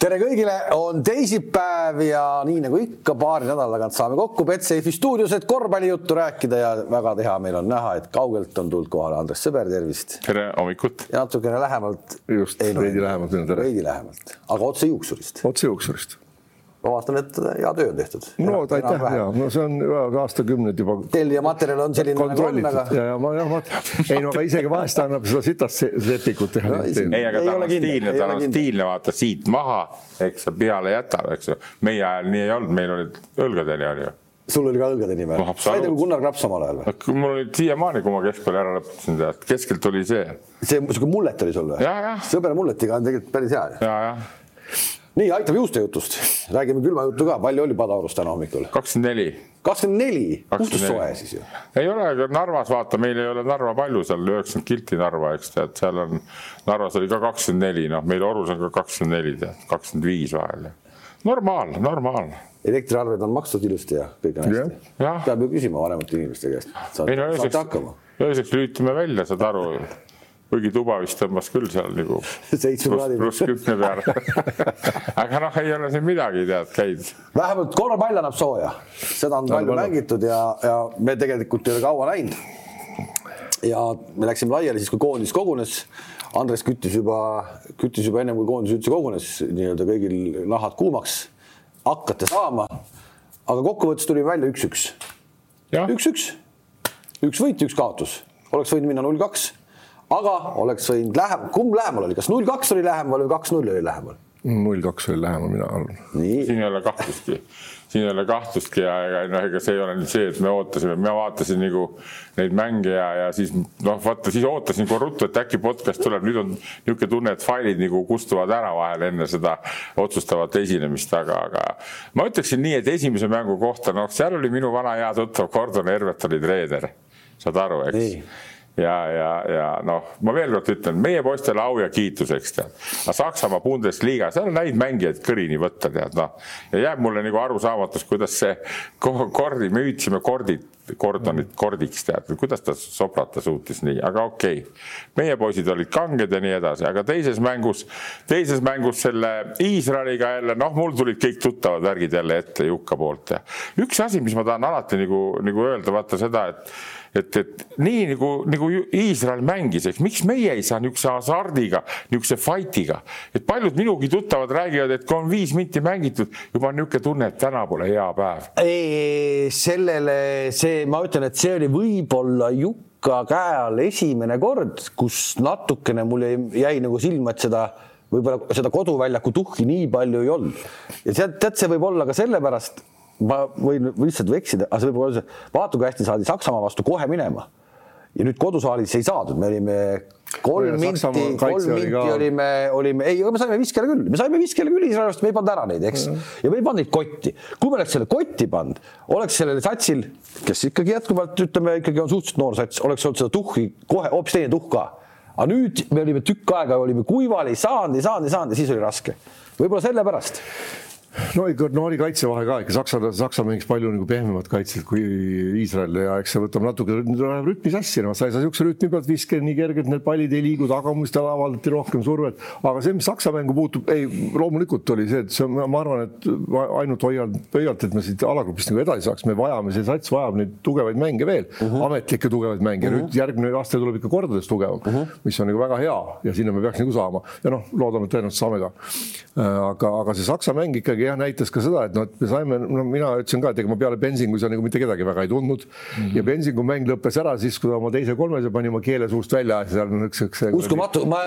tere kõigile, on teisipäev ja nii nagu ikka paari nädala tagant saame kokku Betsafe'i stuudios, et korvpallijuttu rääkida ja väga hea meil on näha, et kaugelt on tulnud kohale Andres Sõber, tervist. tere hommikut. ja natukene lähemalt. just, veidi lähemalt. veidi lähemalt, aga otse juuksurist. otse juuksurist ma vaatan, et hea töö on tehtud. no aitäh ja no see on aastakümneid juba. tellija materjal on selline nagu on, aga. ja, ja ma jah, ma, ei no aga isegi vahest annab seda sitast sepikut teha no,. ei, aga ta on stiilne, ta on stiilne, vaata siit maha, eks sa peale jätad, eks ju. meie ajal nii ei olnud, meil olid õlgadeni oli ju sul oli ka õlgade nimi no,? said nagu Gunnar Graps omal ajal või? mul oli siiamaani, kui ma keskkooli ära lõpetasin, tead, keskelt oli see. see niisugune mullet oli sul või? sõber mulletiga on tegelikult päris hea. ja, jah nii, aitab juustejutust, räägime külma juttu ka, palju oli Padaorus täna hommikul? kakskümmend neli. kakskümmend neli, puhtalt soe siis ju. ei ole, aga Narvas vaata, meil ei ole Narva palju seal, üheksakümmend kilti Narva, eks tead, seal on, Narvas oli ka kakskümmend neli, noh, meil Orus on ka kakskümmend neli, tead, kakskümmend viis vahel. normaalne, normaalne elektriarved on makstud ilusti ja kõik on hästi. peab ju küsima vanemate inimeste käest. ei no ööseks, ööseks lülitame välja, saad aru kuigi tuba vist tõmbas küll seal nagu pluss kümne peale aga noh, ei ole siin midagi, tead, käid. vähemalt korvpall annab sooja, seda on palju mängitud ja, ja me tegelikult ei ole kaua näinud. ja me läksime laiali siis, kui koondis kogunes. Andres küttis juba, küttis juba ennem kui koondis üldse kogunes, nii-öelda kõigil nahad kuumaks. hakkate saama. aga kokkuvõttes tuli välja üks-üks. üks-üks, üks võit, üks kaotus, oleks võinud minna null kaks aga oleks võinud lähem, kumb lähemal oli, kas null kaks oli lähemal või kaks null oli lähemal? null kaks oli lähemal, mina arvan. siin ei ole kahtlustki, siin ei ole kahtlustki ja ega noh, ega see ei ole nüüd see, et me ootasime, ma vaatasin nagu neid mänge ja, ja siis noh, vaata siis ootasin kohe ruttu, et äkki podcast tuleb, nüüd on niisugune tunne, et failid nagu kustuvad ära vahel enne seda otsustavat esinemist, aga, aga ma ütleksin nii, et esimese mängu kohta, noh, seal oli minu vana hea tuttav Gordon Hervet oli treener, saad aru, eks ja, ja, ja noh, ma veel kord ütlen, meie poistele au ja kiitus, eks tead. aga Saksamaa Bundesliga, seal on häid mängijaid kõrini võtta, tead noh. ja jääb mulle nagu arusaamatus, kuidas see kordi, me hüüdsime kordid, kordonit kordiks tead, kuidas ta sobrata suutis nii, aga okei okay.. meie poisid olid kanged ja nii edasi, aga teises mängus, teises mängus selle Iisraeliga jälle, noh, mul tulid kõik tuttavad värgid jälle ette Jukka poolt ja üks asi, mis ma tahan alati nagu, nagu öelda, vaata seda, et et, et nii nagu, nagu Iisrael mängis, eks miks meie ei saa niisuguse hasardiga, niisuguse fight'iga, et paljud minugi tuttavad räägivad, et kui on viis minti mängitud, juba on niisugune tunne, et täna pole hea päev. sellele see, ma ütlen, et see oli võib-olla Jukka käe all esimene kord, kus natukene mul jäi, jäi nagu silma, et seda võib-olla seda koduväljaku tuhhi nii palju ei olnud. ja tead, tead, see võib olla ka sellepärast ma võin lihtsalt eksida, aga see võib olla see, vaata kui hästi saadi Saksamaa vastu kohe minema. ja nüüd kodusaalis ei saadud, me olime kolm minti, kolm minti olime, olime, ei, me saime viskele küll, me saime viskele küll Iisraelist, me ei pannud ära neid, eks. ja me ei pannud neid kotti. kui me oleks selle kotti pannud, oleks sellel satsil, kes ikkagi jätkuvalt ütleme, ikkagi on suhteliselt noor sats, oleks olnud seda tuhhi kohe hoopis teine tuhk ka. aga nüüd me olime tükk aega, olime kuival, ei saanud, ei saanud, ei saanud ja siis oli raske. võib-olla sellepärast no ikka noori kaitsevahe ka ikka Saksa, Saksa mängis palju nagu pehmemat kaitset kui Iisrael ja eks see võtab natuke rütmi sassi, no sa ei saa niisuguse rütmi pealt viskida nii kergelt, need pallid ei liigu tagumistel, avaldati rohkem survet, aga see, mis Saksa mängu puutub, ei, loomulikult oli see, et see, ma arvan, et ainult hoian pöialt, et me siit alagrupist nagu edasi saaks, me vajame, see sats vajab neid tugevaid mänge veel uh, -huh. ametlikke tugevaid mänge uh, -huh. nüüd järgmine aasta tuleb ikka kordades tugevam uh, -huh. mis on nagu väga hea ja sinna me peaks nagu saama ja noh, loodame, et tõenäoliselt saame ka. aga, aga see Saksa mäng ikkagi jah, näitas ka seda, et noh, et me saime, no mina ütlesin ka, et ega ma peale Bensingu seal nagu mitte kedagi väga ei tundnud mm. -hmm. ja Bensingu mäng lõppes ära siis, kui ta oma teise kolmese pani oma keele suust välja. uskumatu, ma.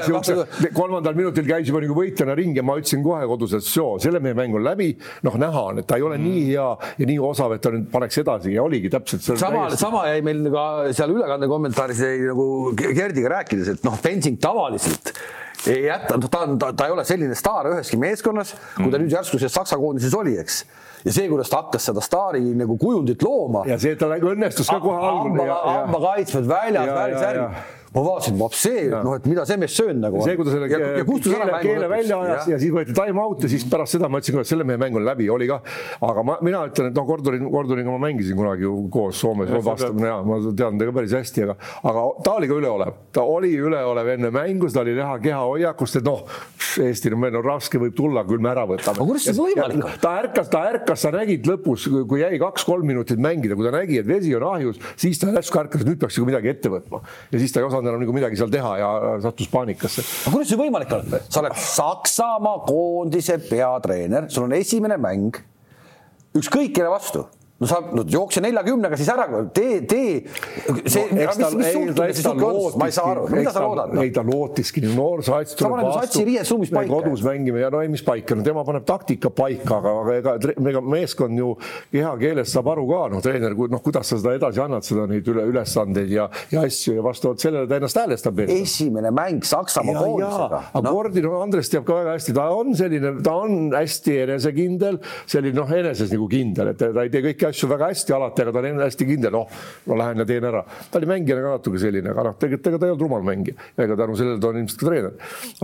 kolmandal minutil käis juba nagu võitjana ring ja ma ütlesin kohe kodus, et soo, selle mehe mäng on läbi. noh, näha on, et ta ei ole mm -hmm. nii hea ja nii osav, et ta nüüd paneks edasi ja oligi täpselt. sama sama jäi meil ka seal ülekande kommentaaris jäi nagu Gerdiga rääkides, et noh, Bensing tavaliselt ei jäta, noh, ta on, ta, ta ei ole selline staar üheski meeskonnas, kui ta mm. nüüd järsku selles Saksa koondises oli, eks ja see, kuidas ta hakkas seda staari nagu kujundit looma. ja see, et tal õnnestus ka kohe algul. hambakaitsmed väljas, värvis, värvi ma vaatasin, see, noh, et mida see mees söönud nagu. see, kui ta selle ja, ja keele, keele välja ajas ja. ja siis võeti time out ja siis pärast seda ma ütlesin, et selle mehe mäng on läbi, oli kah. aga ma, mina ütlen, et noh, Gordoni, Gordoniga ma mängisin kunagi ju koos Soomes, vastab, ja ma tean teda päris hästi, aga, aga ta oli ka üleolev, ta oli üleolev enne mängu, seda oli näha kehahoiakust, et noh, Eesti no meil on raske, võib tulla, küll me ära võtame. aga kuidas see võimalik on? ta ärkas, ta ärkas, sa nägid lõpus, kui jäi kaks-kolm minutit mängida, kui ta nägi, et vesi on ahjus, siis ta järsku ärkas, et nüüd peaks nagu midagi ette võtma ja siis ta ei osanud enam nagu midagi seal teha ja sattus paanikasse. aga kuidas see võimalik on? sa oled Saksamaa koondise peatreener, sul on esimene mäng ükskõik kelle vastu no sa no, jookse neljakümnega siis ära, tee, tee. see no,, mis, mis suhtumine see sihuke on, ma ei saa aru, mida sa loodad no?? ei, ta lootiski, noorsooats tuleb vastu. satsi riiesruumis paika. kodus mängime ja no ei, mis paika, no tema paneb taktika paika, aga, aga ega, ega meeskond ju kehakeelest saab aru ka, noh, treener, noh, kuidas sa seda edasi annad, seda neid üle, ülesandeid ja, ja asju ja vastavalt sellele ta ennast häälestab. esimene mäng Saksamaa koondisega. aga no. Kordi, no Andres teab ka väga hästi, ta on selline, ta on hästi enesekindel, selline noh, eneses nagu kindel, et ta ei tee kõike asju väga hästi alati, aga ta on hästi kindel, noh, ma lähen ja teen ära. ta oli mängijana ka natuke selline, aga noh, tegelikult ega ta ei olnud rumal mängija, ega tänu sellele ta on ilmselt ka treener.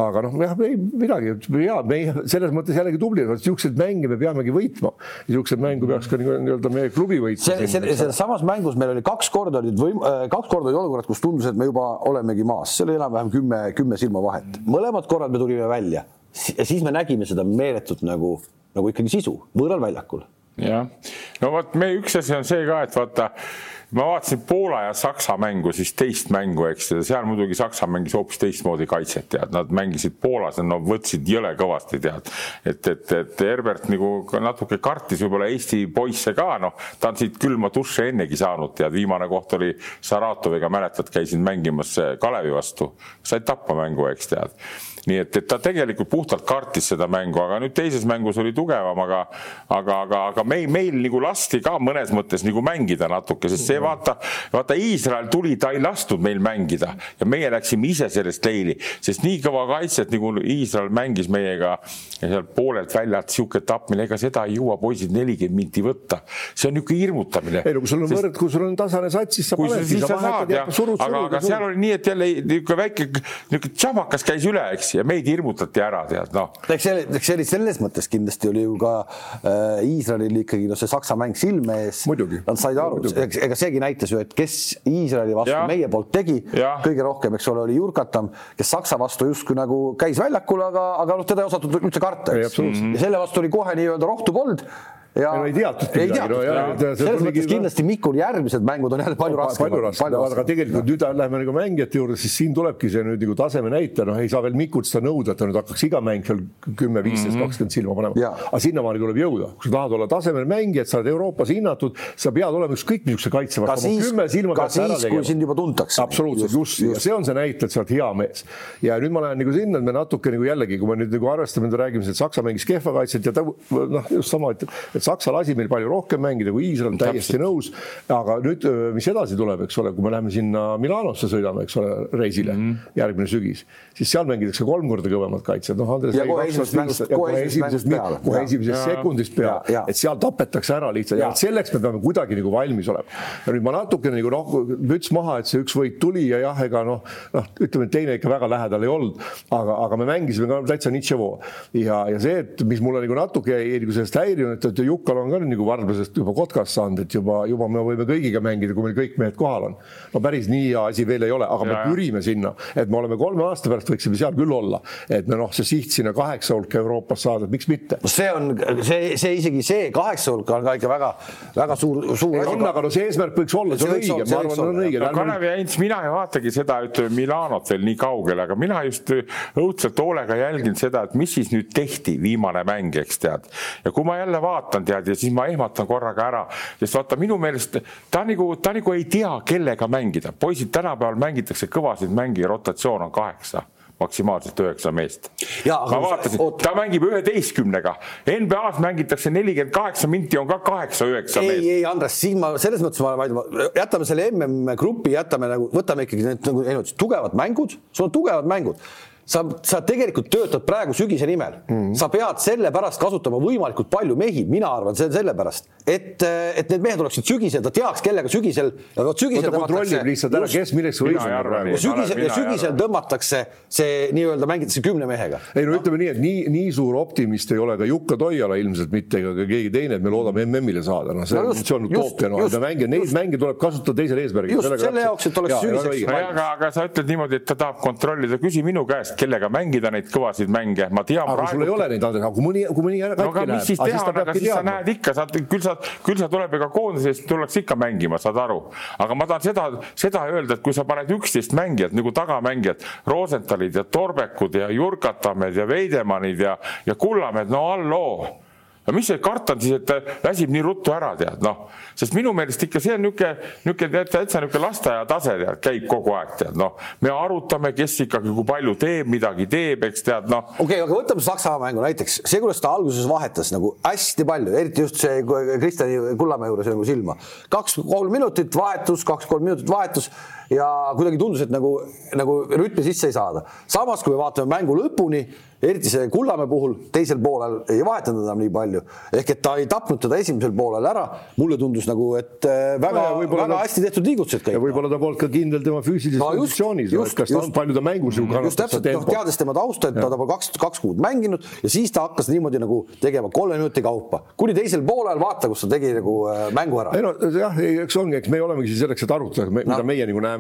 aga noh, jah, ei midagi, hea, meie selles mõttes jällegi tubli, niisuguseid mänge me peamegi võitma. niisuguseid mängu peaks ka nii-öelda meie klubi võitma. selles samas mängus meil oli kaks korda olid võim-, äh, kaks korda oli olukorrad, kus tundus, et me juba olemegi maas, see oli enam-vähem kümme, kümme silma vahet. mõlemad korrad me tulime välja ja siis me nägime seda meeletut nagu, nagu ikkagi sisu võõral väljakul jah, no vot, me üks asi on see ka, et vaata, ma vaatasin Poola ja Saksa mängu, siis teist mängu, eks seal muidugi Saksa mängis hoopis teistmoodi kaitset, tead, nad mängisid Poolas, no võtsid jõle kõvasti, tead. et, et, et Herbert nagu natuke kartis võib-olla Eesti poisse ka, noh, ta on siit külma duši ennegi saanud, tead, viimane koht oli Saratoviga, mäletad, käisid mängimas Kalevi vastu, said tappa mängu, eks tead nii et, et ta tegelikult puhtalt kartis seda mängu, aga nüüd teises mängus oli tugevam, aga, aga, aga, aga meil, meil nagu lasti ka mõnes mõttes nagu mängida natuke, sest see vaata, vaata Iisrael tuli, ta ei lastud meil mängida ja meie läksime ise sellest leili, sest nii kõva kaitset nagu Iisrael mängis meiega ja seal poolelt väljalt sihuke tapmine, ega seda ei jõua poisid nelikümmend minti võtta. see on niisugune hirmutamine. ei no kui sul on sest... võrd, kui sul on tasane sats, siis sa paned, siis sa saad ja, aga, aga seal oli nii, et jälle niisugune väike niisugune tšabakas käis üle, eks ja meid hirmutati ära, tead noh. eks see, eks see oli selles mõttes kindlasti oli ju ka äh, Iisraelil ikkagi noh, see Saksa mäng silme ees. Nad said aru, ega seegi näitas ju, et kes Iisraeli vastu ja. meie poolt tegi ja. kõige rohkem, eks ole, oli Jurkatam, kes Saksa vastu justkui nagu käis väljakul, aga, aga noh, teda ei osatud üldse karta, eks. ja selle vastu oli kohe nii-öelda rohtu polnud ja ei, no ei teatudki ei midagi. No, selles mõttes kindlasti Mikul järgmised mängud on jälle palju raskemad. palju raskemad, aga tegelikult nüüd läheme nagu mängijate juurde, siis siin tulebki see nüüd nagu taseme näitaja, noh, ei saa veel Mikult seda nõuda, et ta nüüd hakkaks iga mäng seal kümme, viisteist, mhm. kakskümmend silma panema. aga sinnamaani tuleb jõuda, kui sa tahad olla tasemel mängija, et sa oled Euroopas hinnatud, sa pead olema ükskõik missuguse kaitse vastu. kümme silma ka siis, kui sind juba tuntakse. absoluutselt, just, just., ja see on see näitaja, et sa oled hea mees. ja nüüd ma lähen nagu sinna, et me natuke nagu jällegi, kui me nüüd nagu arvestame, räägime, et Saksa mängis kehva kaitset ja ta noh, just sama, et, et Saksa lasi meil palju rohkem mängida kui Iisrael, täiesti nõus. aga nüüd, mis edasi tuleb, eks ole, kui me läheme sinna Milanosse sõidame, eks ole, reisile mm -hmm. järgmine sügis, siis seal mängitakse kolm korda kõvemad kaitsjad, noh, Andres. kohe esimesest, kohe esimesest, kohe esimesest sekundist peale, et seal tapetakse ära lihtsalt. Ja selleks me peame kuidagi nagu valmis olema. ja nüüd ma natukene nagu noh, müts maha, et see üks võit tuli ja jah, ega noh, noh, ütleme, et teine ikka väga lähedal ei olnud, aga, aga me mängisime ka täitsa nitševoo ja, ja see, et mis mulle nagu natuke jäi nagu sellest häirinud, et Jukal on ka nagu vargusest juba kotkast saanud, et juba, juba me võime kõigiga mängida, kui meil kõik mehed kohal on. no päris nii hea asi veel ei ole, aga ja, me pürime sinna, et me oleme kolme aasta pärast võiksime seal küll olla, et me noh, see siht sinna kaheksa hulka Euroopas saada, miks mitte. no see on see, see isegi see kaheksa hulka on ka ikka väga-väga suur, suur. on, aga no see eesmärk võiks olla, see on õige, ma arvan, see on õige. no Kalevi Heinz, mina ei vaatagi seda, ütleme Milanot veel nii kaugele, aga mina just õudselt hoolega jälgin seda, et mis siis nüüd tehti, viimane mäng, eks tead. ja kui ma jälle vaatan, tead, ja siis ma ehmatan korraga ära, sest vaata minu meelest ta nagu, ta nagu ei tea, kellega mängida. poisid, tänapäeval mängitakse kõvasid mänge, rotatsioon on kaheksa maksimaalselt üheksa meest. ma vaatasin, ta mängib üheteistkümnega, NBA-s mängitakse nelikümmend kaheksa minti, on ka kaheksa-üheksa meest. ei, ei, Andres, siin ma selles mõttes ma vaidlen, jätame selle MM-grupi, jätame nagu, võtame ikkagi need nagu tugevad mängud, sul on tugevad mängud sa, sa tegelikult töötad praegu sügise nimel mm, -hmm. sa pead sellepärast kasutama võimalikult palju mehi, mina arvan, see on sellepärast, et, et need mehed oleksid sügisel, ta teaks, kellega sügisel. sügisel tõmmatakse. sügisel, sügisel tõmmatakse see nii-öelda mängitakse kümne mehega. ei no ütleme nii, et nii, nii suur optimist ei ole ka Jukka Toiala ilmselt mitte ega ka keegi teine, et me loodame MM-ile saada, noh, see, no just, see on utoopia, noh, mänge, neid mänge tuleb kasutada teisel eesmärgil. just selle jaoks, et oleks sügiseks. aga, aga sa ütled niimoodi, et ta tahab kontrollida, küsi minu käest, kellega mängida neid kõvasid mänge, ma tean. aga praegu... sul ei ole neid, Andres, aga kui mõni, kui mõni katki no, läheb. mis siis teha, aga siis sa näed ikka, sa, küll sa, küll sa tuleb ega koondisest tullakse ikka mängima, saad aru. aga ma tahan seda, seda öelda, et kui sa paned üksteist mängijat nagu tagamängijat, Rosenthalid ja Torbekud ja Jurkatamed ja Veidemannid ja, ja Kullamäed, no halloo no mis see karta on siis, et väsib nii ruttu ära, tead noh, sest minu meelest ikka see on niisugune, niisugune täitsa niisugune lasteaia tase tead, käib kogu aeg tead noh, me arutame, kes ikkagi kui palju teeb, midagi teeb, eks tead noh. okei okay,, aga võtame Saksamaa mängu näiteks, see, kuidas ta alguses vahetas nagu hästi palju, eriti just see Kristjani Kullamäe juures nagu silma, kaks-kolm minutit vahetus, kaks-kolm minutit vahetus ja kuidagi tundus, et nagu, nagu rütmi sisse ei saada. samas, kui me vaatame mängu lõpuni eriti see Kullamäe puhul teisel poolel ei vahetanud enam nii palju, ehk et ta ei tapnud teda esimesel poolel ära. mulle tundus nagu, et äh, väga no, väga ta, hästi tehtud liigutused kõik. ja võib-olla ta polnud ka kindel tema füüsilises no, konditsioonis, kas ta on palju ta mängus ju kannatab. just täpselt, noh teades tema tausta, et ta pole kaks, kaks kuud mänginud ja siis ta hakkas niimoodi nagu tegema kolme minuti kaupa, kuni teisel poolel vaata, kus ta tegi nagu äh, mängu ära. ei no jah, eks ongi, eks me olemegi siin selleks, et arutada, mida no. meie nagu näeme.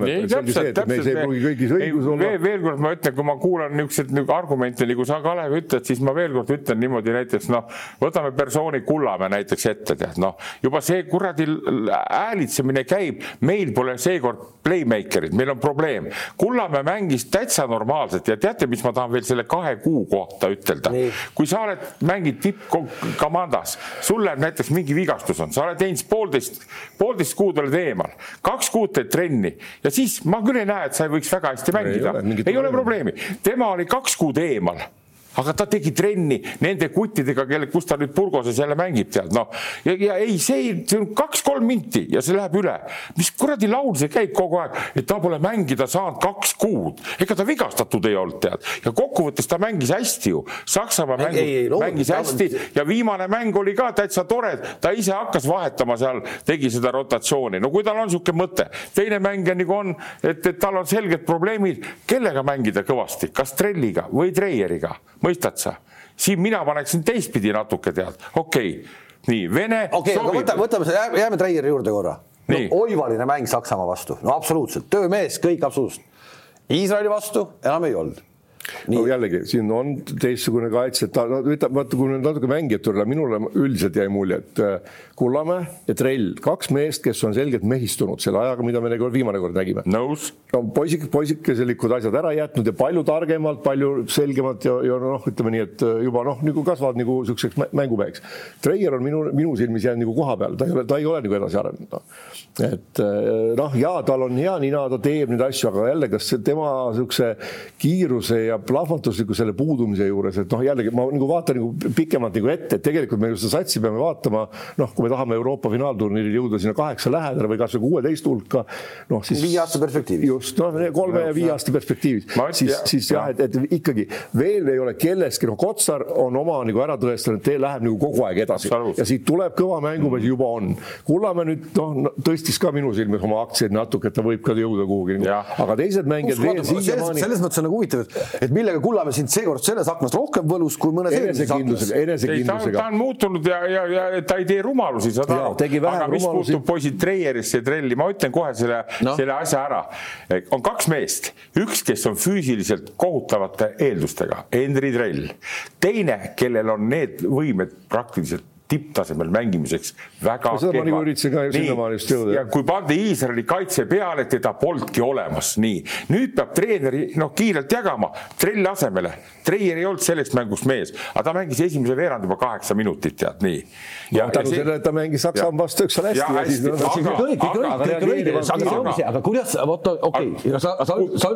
Veel kord ma ütlen, kui ma kuulan niisuguseid nagu argumente nagu sa, Kalev, ütled, siis ma veel kord ütlen niimoodi näiteks noh, võtame persooni Kullamäe näiteks ette, tead noh, juba see kuradi häälitsemine käib, meil pole seekord playmaker'id, meil on probleem. Kullamäe mängis täitsa normaalselt ja teate, mis ma tahan veel selle kahe kuu kohta ütelda. kui sa oled, mängid tippkomandas, sul läheb näiteks mingi vigastus on, sa oled teinud poolteist, poolteist kuud oled eemal, kaks kuud teed trenni ja siis ma küll ei näe, et sa ei võiks väga hästi mängida. ei ole, ei ole probleemi, tema oli kaks kuud eemal aga ta tegi trenni nende kuttidega, kelle, kus ta nüüd Burgoses jälle mängib, tead noh. ja, ja ei, see ei, see on kaks-kolm minti ja see läheb üle. mis kuradi laul see käib kogu aeg, et ta pole mängida saanud kaks kuud, ega ta vigastatud ei olnud, tead. ja kokkuvõttes ta mängis hästi ju. Saksamaa mängu, ei, ei, mängis hästi ja viimane mäng oli ka täitsa tore, ta ise hakkas vahetama seal, tegi seda rotatsiooni, no kui tal on niisugune mõte. teine mängija nagu on, et, et tal on selged probleemid, kellega mängida kõvasti, kas Trelliga või Treieriga mõistad sa? siin mina paneksin teistpidi natuke tead, okei okay., nii Vene. okei okay,, aga võtame, võtame selle, jääme Treieri juurde korra. no oivaline mäng Saksamaa vastu, no absoluutselt, töömees, kõik absoluutselt. Iisraeli vastu enam ei olnud no jällegi, siin on teistsugune kaitse, ta no, ütleb, vaata, kui nüüd natuke mängijate juurde, minule üldiselt jäi mulje, et äh, Kullamäe ja Trell, kaks meest, kes on selgelt mehistunud selle ajaga, mida me viimane kord nägime. nõus. no poisik, poisikeselikud asjad ära jätnud ja palju targemalt, palju selgemalt ja, ja noh, ütleme nii, et äh, juba noh, nagu kasvavad nagu niisuguseks mängumeheks. Treier on minu, minu silmis jäänud nagu koha peale, ta ei ole, ta ei ole nagu edasi arenenud no.. et äh, noh, ja tal on hea nina, ta teeb neid asju, aga jälle, kas tema niisuguse kiiruse ja ja plahvatusliku selle puudumise juures, et noh, jällegi ma nagu vaatan nagu pikemalt nagu ette, et tegelikult me ju seda satsi peame vaatama, noh, kui me tahame Euroopa finaalturniiril jõuda sinna kaheksa lähedale või kasvõi kuueteist hulka, noh siis. viie aasta perspektiivis. just, noh, kolme ja viie aasta perspektiivis, siis, siis jah, et, et ikkagi veel ei ole kellestki, noh, Kotsar on oma nagu ära tõestanud, tee läheb nagu kogu aeg edasi ja siit tuleb kõva mängumees mm. juba on. Kullamäe nüüd noh, tõstis ka minu silmis oma aktsiaid natuke, et ta võib ka jõuda kuhugi, aga teised mängijad veel siiamaani. selles mõttes on nagu huvitav, et millega Kullamäe sind seekord selles aknas rohkem võlus kui mõnes eelmises aknas. enesekindlusega. ta on muutunud ja, ja, ja ta ei tee rumalusi, saad aru. aga mis rumalusi. puutub poisid Treierisse ja Trelli, ma ütlen kohe selle no., selle asja ära. on kaks meest, üks, kes on füüsiliselt kohutavate eeldustega, Henri Trell, teine, kellel on need võimed praktiliselt tipptasemel mängimiseks väga no, seda ma nagu üritasin ka sinnamaani just jõuda. ja kui pandi Iisraeli kaitse peale, teda polnudki olemas, nii. nüüd peab treeneri noh, kiirelt jagama trelli asemele. Treier ei olnud selleks mänguks mees, aga ta mängis esimese veerand juba kaheksa minutit, tead nii. ja no, tänu sellele, et ta mängis Saksamaa vastu hästi. ja hästi, aga, aga kuidas, vot okei sa, sa, sa,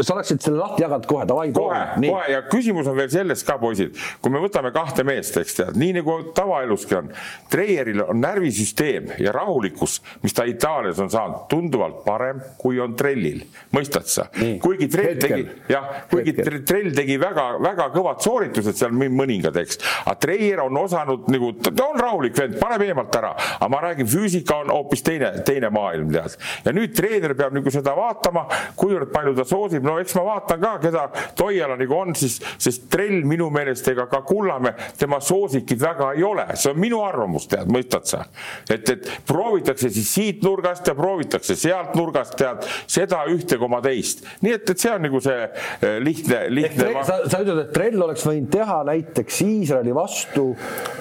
sa oleksid selle lahti jaganud kohe, davai. kohe, kohe ja küsimus on veel selles ka, poisid, kui me võtame kahte meest, eks tead, nii nagu tavaelus eluski on. Treieril on närvisüsteem ja rahulikkus, mis ta Itaalias on saanud, tunduvalt parem, kui on Trellil, mõistad sa? kuigi Trell tegi, jah, kuigi. Trell tegi väga-väga kõvad sooritused seal mõningad, eks, aga Treier on osanud nagu, ta on rahulik vend, paneb eemalt ära, aga ma räägin, füüsika on hoopis teine, teine maailm, tead. ja nüüd treener peab nagu seda vaatama, kuivõrd palju ta soosib, no eks ma vaatan ka, keda Toiala nagu on, siis, sest Trell minu meelest ega ka Kullamäe, tema soosikid väga ei ole, see on minu arvamus, tead, mõistad sa? et, et proovitakse siis siit nurgast ja proovitakse sealt nurgast, tead, seda ühte koma teist. nii et, et see on nagu see eh, lihtne, lihtne. Ma... sa, sa ütled, et Trell oleks võinud teha näiteks Iisraeli vastu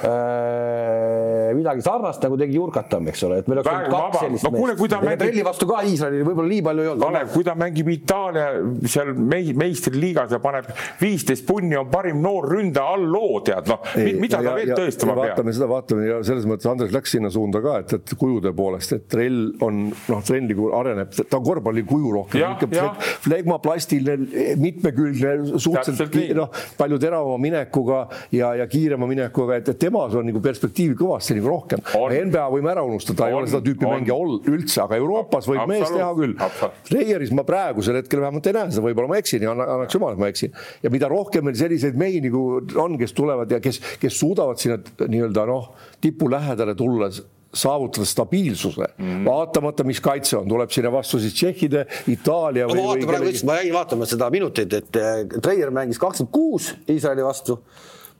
äh, midagi sarnast, nagu tegi Jurkatam, eks ole, et meil oleks olnud kaks sellist no, kuule, ta mängib. Trelli vastu ka Iisraelil võib-olla nii palju ei olnud. Kalev, kui ta mängib Itaalia seal meistriliigas ja paneb viisteist punni, on parim noor ründaja all loo, tead noh, mida ta veel tõestama peab. Vaatame seda, vaatame ja selles mõttes Andres läks sinna suunda ka, et, et kujude poolest, et trell on noh, nagu areneb, ta on korvpallikuju rohkem, flegmaplastiline, mitmekülgne, suhteliselt noh, palju teravama minekuga ja, ja kiirema minekuga, et, temas on nagu perspektiivi kõvasti nagu rohkem. NBA võime ära unustada, ta ei ole seda tüüpi mängija üldse, aga Euroopas võib Absolut. mees teha küll. Reieris ma praegusel hetkel vähemalt ei näe seda, võib-olla ma eksin ja annaks jumal, et ma eksin. ja mida rohkem meil selliseid mehi nagu on, kes tulevad ja kes, kes suudavad sinna nii-öelda noh, tipu lähedale tulla saavutada stabiilsuse mm., vaatamata, mis kaitse on, tuleb sinna vastu siis tšehhide, Itaalia ma vaatan praegu kellegi... ma jäin vaatama seda minutit, et eh, Treier mängis kakskümmend kuus Iisraeli vastu,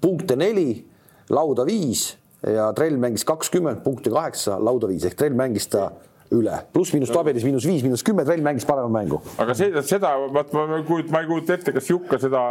punkte neli, lauda viis ja Trell mängis kakskümmend punkti kaheksa, lauda viis ehk Trell mängis ta üle, pluss-miinus tabelis miinus viis, miinus kümme, Trell mängis parema mängu. aga see, seda, vaat ma ei kujuta, ma ei kujuta ette, kas Jukka seda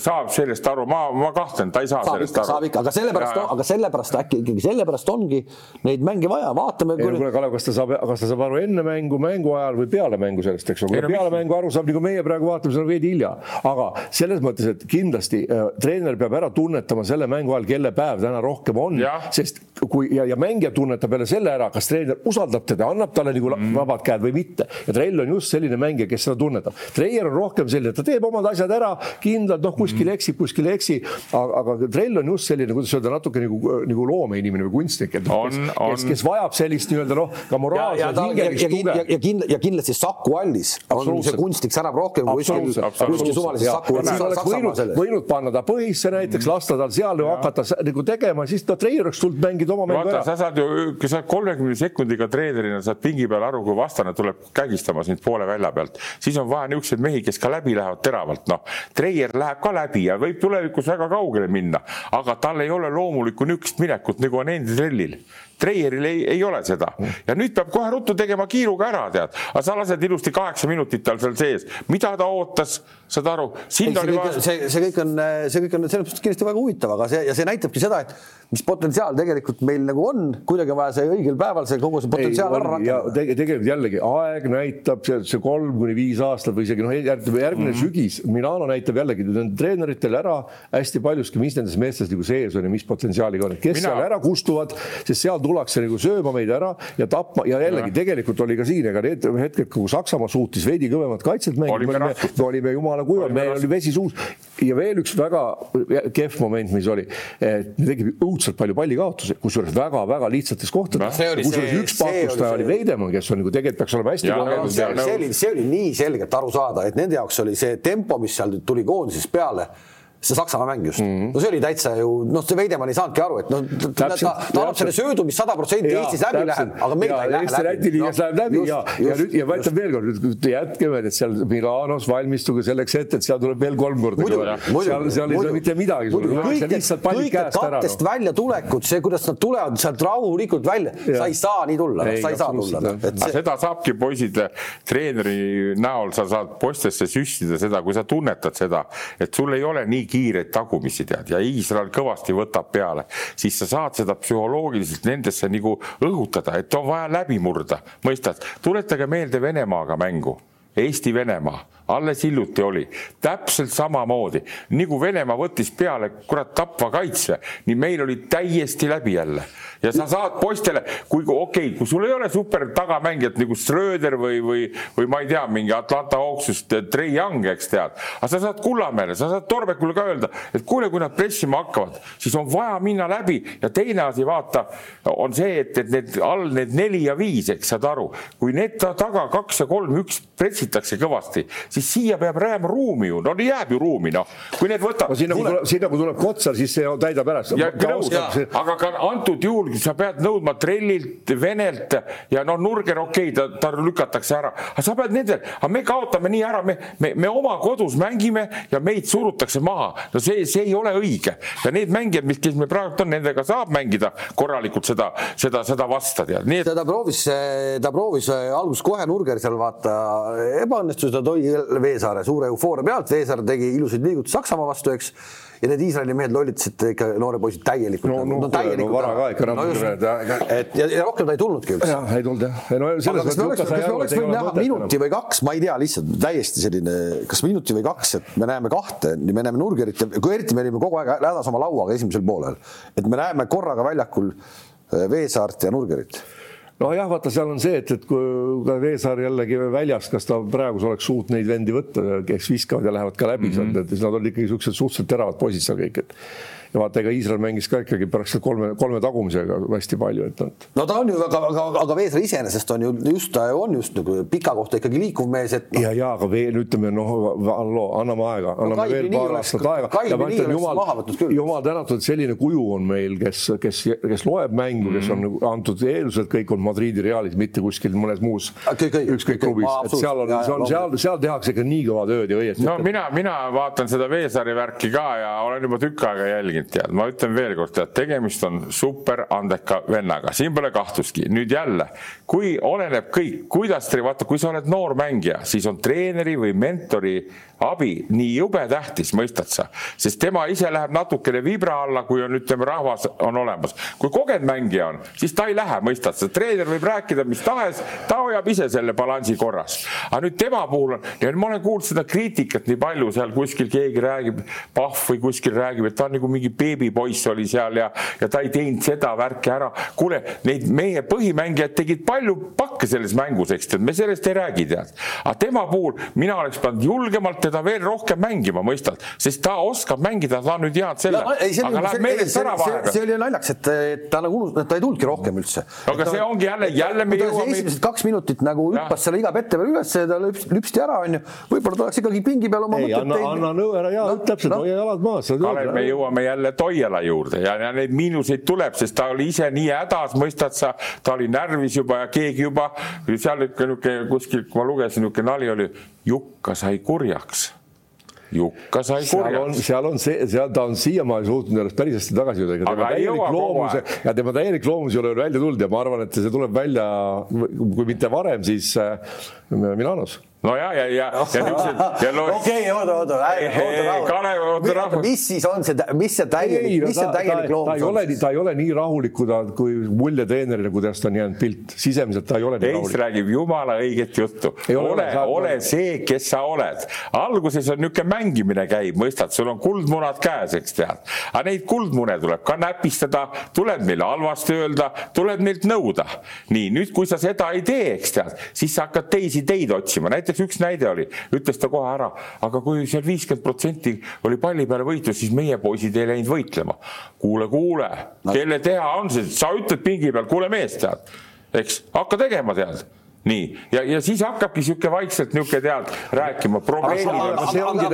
saab sellest aru, ma, ma kahtlen, ta ei saa saab sellest ikka, aru. saab ikka, aga sellepärast, aga sellepärast äkki ikkagi sellepärast ongi neid mänge vaja, vaatame. ei no kuule, Kalev, kas ta saab, kas ta saab aru enne mängu, mängu ajal või peale mängu sellest, eks ole, kui peale mängu aru saab, nagu meie praegu vaatame, see on veidi hilja, aga selles mõttes, et kindlasti äh, treener peab ära tunnetama selle mängu ajal, kelle päev täna rohkem on, sest kui ja, ja mängija tunnetab jälle selle ära, kas treener usaldab teda, annab talle nagu mm. vabad käed või mitte. ja Trell on just selline mängija, kes seda tunnetab. Treier on rohkem selline, ta teeb omad asjad ära kindlalt, noh, kuskil mm. eksib, kuskil ei eksi, aga, aga Trell on just selline, kuidas öelda, natuke nagu, nagu loomeinimene või kunstnik, et noh, kes, kes, kes vajab sellist nii-öelda noh, ka moraalset hingelist tuge. ja, ja, kindla, ja kindlasti Saku Allis on see kunstnik särab rohkem kui kuskil, kuskil suvalises Saku. oleks võinud, võinud panna ta põhisse näiteks, lasta tal seal hakata nagu tegema, siis ta Treier oleks tulnud mängida oma mängu ära. sa saad ju, kui sa kolmekümne sekundiga treenerina saad pingi peal aru, kui vastane tuleb kägistama sind poole välja pealt, siis on vaja niisuguseid mehi, kes ka läbi lähevad teravalt, noh. Treier läheb ka läbi ja võib tulevikus väga kaugele minna, aga tal ei ole loomulikku niisugust minekut, nagu on Andy Trellil Treieril ei, ei ole seda ja nüüd peab kohe ruttu tegema kiiruga ära, tead, aga sa lased ilusti kaheksa minutit tal seal sees, mida ta ootas, saad aru? see, see, see kõik on, see kõik on selles mõttes kindlasti väga huvitav, aga see ja see näitabki seda, et mis potentsiaal tegelikult meil nagu on, kuidagi on vaja see õigel päeval see kogu see potentsiaal ära rakendada tege,. tegelikult jällegi aeg näitab see, see kolm kuni viis aastat või isegi noh, järgmine mm -hmm. sügis, Milano näitab jällegi treeneritel ära hästi paljuski, mis nendes meestes nagu sees on ja mis potentsiaaliga on, kes Mina... seal ära kustuvad, sest seal tullakse nagu sööma meid ära ja tapma ja jällegi ja. tegelikult oli ka siin, ega need hetked, kui Saksamaa suutis veidi kõvemat kaitset mängida, me, me olime jumala kuivad, meil oli vesi suus ja veel üks väga kehv moment, mis oli, et me tegime õudselt palju pallikaotusi, kusjuures väga-väga lihtsates kohtades. kusjuures üks pakustaja oli Veidemann, kes on nagu tegelikult peaks olema hästi kogenud. see oli, see oli nii selgelt aru saada, et nende jaoks oli see tempo, mis seal tuli koondisest peale see Saksamaa mäng just mm, -hmm. no see oli täitsa ju noh, see Veidemann ei saanudki aru, et noh, ta, ta, ta annab selle söödu, mis sada protsenti Eestis läbi täpselt. läheb, aga meil ta ei lähe läbi. Eesti-Läti liigas läheb läbi just, ja, ja nüüd ja ma ütlen veel kord, jätke veel, et seal Milanos valmistuge selleks ette, et seal tuleb veel kolm korda. seal, seal ei tule mitte midagi. kõik need kattest väljatulekud, see, kuidas nad tulevad sealt rahulikult välja, sa ei saa nii tulla, sa ei saa tulla. See... seda saabki poisid treeneri näol, sa saad poistesse süstida seda, kui sa tunnetad seda, et sul ei ole nii kiireid tagumisi tead. Ja Iisrael kõvasti võtab peale, siis sa saad seda psühholoogiliselt nendesse nagu õhutada, et on vaja läbi murda, mõistad, tuletage meelde Venemaaga mängu. Eesti-Venemaa alles hiljuti oli, täpselt samamoodi, nagu Venemaa võttis peale kurat tapva kaitse, nii meil oli täiesti läbi jälle. Ja sa saad poistele, kui okei okay,, kui sul ei ole super tagamängijat nagu Schröder või, või, või ma ei tea, mingi Atlanta Hawksist Trey Young, eks tead, aga sa saad Kullamäele, sa saad Torbekule ka öelda, et kuule, kui nad pressima hakkavad, siis on vaja minna läbi. Ja teine asi, vaata, on see, et, et need all need neli ja viis, eks saad aru, kui need taga kaks ja kolm, üks pressitakse kõvasti, siis siia peab jääma ruumi ju, no jääb ju ruumi, noh, kui need võtab no,. sinna, kui tuleb, sinna, kui tuleb Kotsar, siis see täidab ära. aga ka antud juhul sa pead nõudma trellilt, venelt ja noh, Nurger okei okay,, ta, ta lükatakse ära, aga sa pead nendel, aga me kaotame nii ära, me, me, me oma kodus mängime ja meid surutakse maha. no see, see ei ole õige ja need mängijad, mis, kes meil praegu on, nendega saab mängida korralikult seda, seda, seda vasta tead, nii et. ta proovis, ta proovis alguses kohe Nurger seal vaata ebaõnnestus, ta tõi Veesaare suure eufooria pealt, Veesaar tegi ilusaid liigutusi Saksamaa vastu, eks ja need Iisraeli mehed lollitasid ikka noore poisid täielikult. no, no, no, täielikult no vara ka ikka natukene et ja, ja rohkem ta ei tulnudki üldse. jah, ei tulnud jah. no selles mõttes. kas me oleks, kas me oleks võinud näha minuti või kaks, ma ei tea, lihtsalt täiesti selline, kas minuti või kaks, et me näeme kahte, me näeme Nurgerit ja kui eriti me olime kogu aeg hädas oma lauaga esimesel poolel, et me näeme korraga väljakul eh, Veesaart ja Nurgerit nojah, vaata, seal on see, et, et kui ka Veesaar jällegi väljas, kas ta praegu oleks suutnud neid vendi võtta, kes viskavad ja lähevad ka läbi mm, -hmm. et nad olid ikkagi niisugused suhteliselt teravad poisid seal kõik, et ja vaata, ega Iisrael mängis ka ikkagi pärast kolme, kolme tagumisega hästi palju, et nad. no ta on ju, aga, aga, aga Veesaar iseenesest on ju just, ta on just nagu pika kohta ikkagi liikuv mees, et no.. ja, ja aga veel ütleme noh, halloo, anname aega, anname no, veel paar aastat aega. jumal, jumal tänatud, selline kuju on meil, kes, kes, kes loeb mängu mm, -hmm. kes on nagu antud eeldused, kõik on Madridi Realis, mitte kuskil mõnes muus ükskõik klubis, et seal on, seal, seal, seal tehakse ikka nii kõva tööd ja õieti. no mina, mina vaatan seda Veesaari värki ka ja olen juba tükk aega jälginud mängijat, tead, ma ütlen veel kord, tead, tegemist on super andeka vennaga, siin pole kahtlustki. nüüd jälle, kui oleneb kõik, kuidas, vaata, kui sa oled noor mängija, siis on treeneri või mentori abi nii jube tähtis, mõistad sa, sest tema ise läheb natukene vibra alla, kui on, ütleme, rahvas on olemas. kui kogenud mängija on, siis ta ei lähe, mõistad sa, treener võib rääkida mis tahes, ta hoiab ise selle balansi korras. aga nüüd tema puhul on, ma olen kuulnud seda kriitikat nii palju seal kuskil keegi räägib, Pahv või kuskil räägib, et ta on nagu mingi beebipoiss oli seal ja, ja ta ei teinud seda värki ära. kuule, neid meie põhimängijad tegid palju pakke selles mängus, eks tead, me sellest ei räägi, tead. aga tema puhul mina oleks pidanud julgemalt teda veel rohkem mängima, mõistad, sest ta oskab mängida, ta on nüüd head selle, aga läheb meelest ära vahega. see oli naljakas, et ta nagu unustas, et ta ei tulnudki rohkem üldse. aga see ongi jälle, jälle me jõuame. esimesed kaks minutit nagu hüppas selle iga pette peal üles ja ta lüpsti ära, onju. võib-olla ta oleks ikkagi pingi peal oma mõtteid teinud. anna nõu ära ja no, täpselt no., hoia jalad maas. Kalev, me jõuame jälle Toiala juurde ja, ja neid miinuseid tuleb, sest ta oli ise nii hädas, mõistad sa, ta oli närvis juba ja keegi juba seal niisugune kuskil, kui ma lugesin, niisugune nali oli, Jukka sai kurjaks Jukka sai kurjaks. seal on see, seal ta on siiamaani suutnud ennast päris hästi tagasi jõuda. tema täielik loomus ja tema täielik loomus ei ole veel välja tulnud ja ma arvan, et see tuleb välja, kui mitte varem, siis äh, Milanos no ja, ja, ja, ja niisugused. okei, oota, oota, Kalev, oota rahvas. mis siis on see, mis see täielik, mis see täielik loomus on? ta ei ole, ta ei ole nii rahulik, kui ta, kui mulje treenerina, kuidas ta on jäänud pilt, sisemiselt ta ei ole nii rahulik. Teis räägib jumala õiget juttu. ole, ole see, kes sa oled. alguses on niisugune mängimine käib, mõistad, sul on kuldmunad käes, eks tead. aga neid kuldmune tuleb ka näpistada, tuleb meile halvasti öelda, tuleb meilt nõuda. nii, nüüd, kui sa seda ei tee, eks tead, siis sa hakkad teisi teid otsima, näiteks näiteks üks näide oli, ütles ta kohe ära, aga kui seal viiskümmend protsenti oli palli peale võitlus, siis meie poisid ei läinud võitlema. kuule, kuule no., kelle teha on see, sa ütled pingi peal, kuule mees, tead, eks, hakka tegema, tead nii, ja, ja siis hakkabki sihuke vaikselt niisugune tead rääkima aga see aga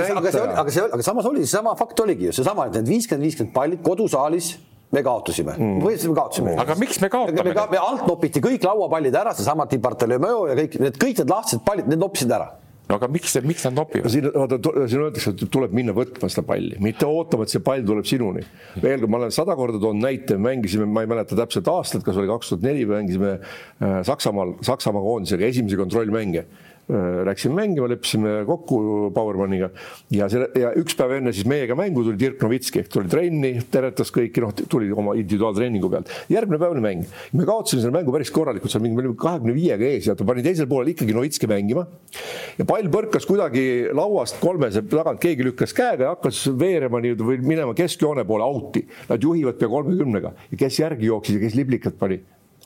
aga see, aga samas oli seesama fakt oligi ju seesama, et need viiskümmend, viiskümmend pallid kodusaalis me kaotasime mm., võistleme kaotasime. aga miks me kaotame? me, me alt nopiti kõik lauapallid ära, seesama Di Bartolomeo ja kõik need, kõik need lahtised pallid, need noppisid ära no aga miks, miks nad nopivad? siin, vaata, siin öeldakse, et tuleb minna võtma seda palli, mitte ootama, et see pall tuleb sinuni. veel kord, ma olen sada korda toonud näite, mängisime, ma ei mäleta täpselt aastat, kas oli kaks tuhat neli, mängisime äh, Saksamaal, Saksamaa koondisega esimesi kontrollmänge läksime mängima, leppisime kokku Powermaniga ja selle ja üks päev enne siis meiega mängu tuli Dirk Novitski tuli trenni, teretas kõiki, noh, tuli oma individuaaltreeningu pealt. järgmine päev oli mäng, me kaotasime selle mängu päris korralikult, seal mingi, me olime kahekümne viiega ees ja ta pani teisel poolel ikkagi Novitski mängima. ja pall põrkas kuidagi lauast kolmese tagant, keegi lükkas käega ja hakkas veerema nii-öelda või minema keskjoone poole out'i. Nad juhivad pea kolmekümnega ja kes järgi jooksis ja kes liblikat pani?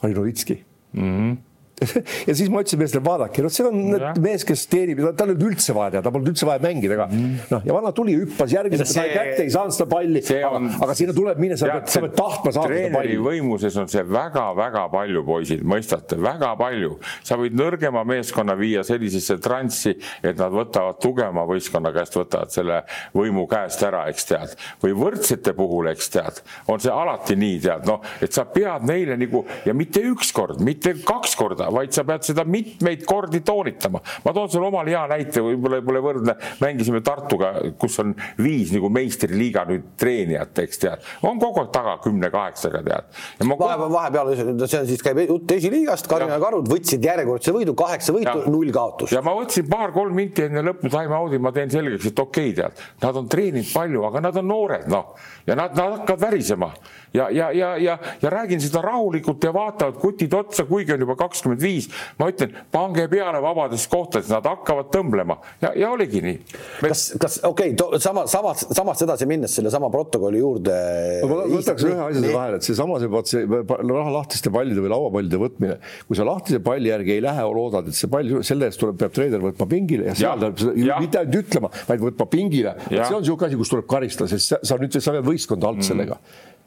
oli Novitski mm. -hmm ja siis ma ütlesin meestele, vaadake, noh, see on ja. mees, kes teenib, tal ei olnud üldse vaja teha, tal polnud üldse vaja mängida ka mm.. noh, ja vana tuli, hüppas järgmiselt, sai kätte, ei saanud seda palli, aga, aga sinna tuleb minna, sa pead, sa pead tahtma saada seda palli. võimuses on see väga-väga palju, poisid, mõistate, väga palju. sa võid nõrgema meeskonna viia sellisesse transsi, et nad võtavad tugevama võistkonna käest, võtavad selle võimu käest ära, eks tead. või võrdsete puhul, eks tead, on see alati nii, tead, noh, et sa pead neile nagu ja mitte üks kord, mitte kaks korda, toonitada, vaid sa pead seda mitmeid kordi toonitama. ma toon sulle omal hea näite, võib-olla pole võrdne, mängisime Tartuga, kus on viis nagu meistriliiga nüüd treenijat, eks tead, on kogu aeg taga kümne-kaheksaga tead. vahepeal, vahepeal, see on siis käib jutt esiliigast, Karina Karud võtsid järjekordse võidu, kaheksa võitu, null kaotust. ja ma võtsin paar-kolm minti enne lõppu time-out'i, ma teen selgeks, et okei okay,, tead, nad on treeninud palju, aga nad on noored, noh, ja nad, nad hakkavad värisema ja, ja, ja, ja, ja räägin seda rahulikult ja vaatavad kutid otsa, kuigi on juba kakskümmend viis. ma ütlen, pange peale vabades kohtades, nad hakkavad tõmblema ja, ja oligi nii Me.... kas, kas okei okay,, sama, samast, samast edasi minnes sellesama protokolli juurde. ma võtaks ühe asja siia vahele, et seesama see, vot see raha lahtiste pallide või lauapallide võtmine, kui sa lahtise palli järgi ei lähe, loodad, et see pall, selle eest tuleb, peab treener võtma pingile ja seal tuleb mitte ainult ütlema, vaid võtma pingile. see on niisugune asi, kus tuleb karistada, sest sa nüüd, sa vead võistkonda alt mm.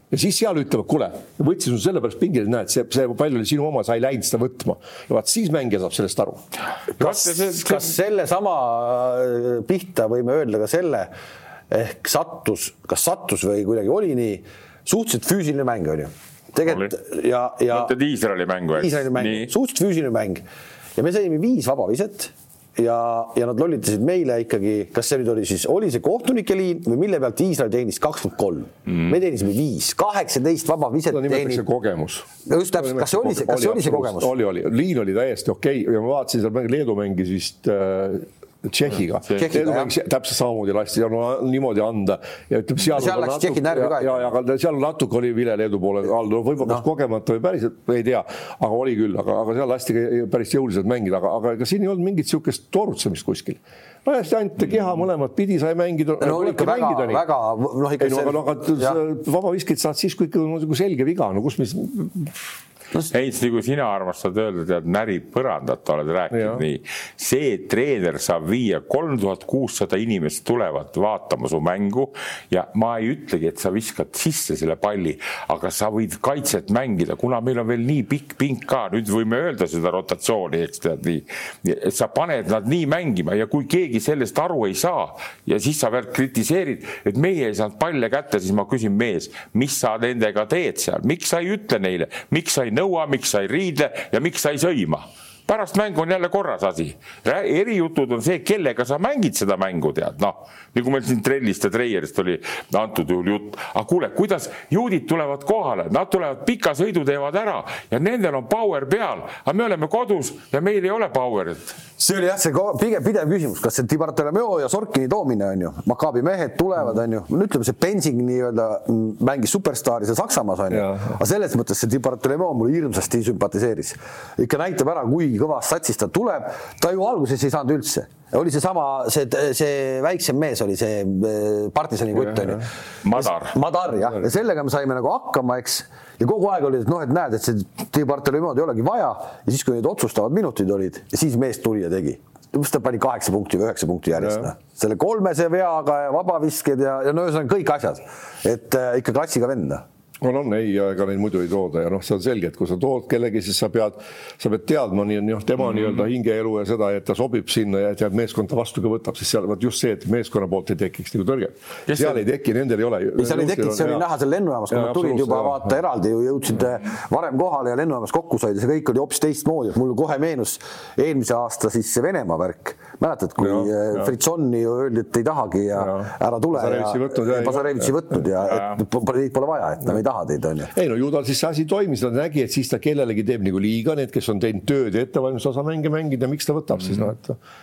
Ja siis seal ütlevad, kuule, võtsin sul sellepärast pingile, näed, see, see pall oli sinu oma, sa ei läinud seda võtma. ja vaat siis mängija saab sellest aru. kas, kas sellesama äh, pihta võime öelda ka selle ehk sattus, kas sattus või kuidagi oli nii, suhteliselt füüsiline mäng on ju. tegelikult ja, ja. mõtled Iisraeli mängu, eks? Iisraeli mäng, suhteliselt füüsiline mäng ja me saime viis vabaviset ja, ja nad lollitasid meile ikkagi, kas see nüüd oli siis, oli see kohtunike liin või mille pealt Iisrael teenis kakskümmend kolm, mm. me teenisime viis, kaheksateist vaba viset no, teenib. kogemus. just täpselt, kas see oli see, kas see oli see kogemus? oli, oli, liin oli täiesti okei okay. ja ma vaatasin seal Leedu mängis vist äh, Tšehhiga. täpselt samamoodi lasti no, niimoodi anda ja ütleme, seal. seal läks Tšehhi närvi ka. ja, ja aga seal natuke oli vile Leedu poole all, no võib-olla no. kogemata või päriselt, ei tea, aga oli küll, aga, aga seal lasti päris jõuliselt mängida, aga, aga ega siin ei olnud mingit niisugust toorutsemist kuskil no hästi ainult keha mõlemat pidi sai mängida. no ikka väga, väga, noh ikka. ei no aga, aga vabaviskit saad siis, kui ikka on nagu selge viga, no kus me Heinz, nagu sina armastad öelda, tead, närib põrandat, oled rääkinud nii. see treener saab viia kolm tuhat kuussada inimest tulevad vaatama su mängu ja ma ei ütlegi, et sa viskad sisse selle palli, aga sa võid kaitset mängida, kuna meil on veel nii pikk pink ka, nüüd võime öelda seda rotatsiooni, eks tead nii. et sa paned nad nii mängima ja kui keegi sellest aru ei saa ja siis sa veel kritiseerid, et meie ei saanud palle kätte, siis ma küsin, mees, mis sa nendega teed seal, miks sa ei ütle neile, miks sa ei nõua, miks sa ei riidle ja miks sa ei sõima pärast mängu on jälle korras asi. erijutud on see, kellega sa mängid seda mängu, tead, noh, nagu meil siin trellist ja treierist oli antud juhul jutt. aga kuule, kuidas juudid tulevad kohale, nad tulevad pika sõidu teevad ära ja nendel on power peal, aga me oleme kodus ja meil ei ole power'it. see oli jah, see pigem pidev küsimus, kas see Tibartolomeo ja Sorkini toomine on ju, Makaabi mehed tulevad, on ju, no ütleme, see Bensing nii-öelda mängis superstaari seal Saksamaas on ju, aga selles mõttes see Tibartolomeo mulle hirmsasti sümpatiseeris. ikka näitab ära, kui kõvast satsist ta tuleb, ta ju alguses ei saanud üldse oli seesama, see, see väiksem mees oli see eh, partisani kutt onju. Madar. Madar jah, ja sellega me saime nagu hakkama, eks. ja kogu aeg oli, et noh, et näed, et see Bartolomew'd ei olegi vaja ja siis, kui need otsustavad minutid olid, siis mees tuli ja tegi mis ta pani kaheksa punkti või üheksa punkti järjest, noh. selle kolmese veaga ja vabavisked ja, ja no ühesõnaga kõik asjad. et äh, ikka klassiga vend, noh on, on ei, ega neid muidu ei tooda ja noh, see on selge, et kui sa tood kellegi, siis sa pead, sa pead teadma nii, noh, tema mm -hmm. nii-öelda hingeelu ja seda, et ta sobib sinna ja et meeskond ta vastu ka võtab, sest seal vot just see, et meeskonna poolt ei tekiks nagu tõrget. seal ei teki, nendel ei ole. ei, seal ei tekiks, see oli ja, näha seal lennujaamas, kui nad tulid juba vaata eraldi ju jõudsid varem kohale ja lennujaamas kokku said ja see kõik oli hoopis teistmoodi, et mul kohe meenus eelmise aasta siis see Venemaa värk. mäletad, kui äh, Fritsoni ju öeldi, et ei tahagi ja, ja. ära tule ja Pasarevitši võtnud ja et pole vaja, et ta meid taha teid, onju. ei no ju tal siis see asi toimis, ta nägi, et siis ta kellelegi teeb nagu liiga, need, kes on teinud tööd ja ettevalmistuse osa mänge mängida, miks ta võtab mm -hmm. siis noh, et noh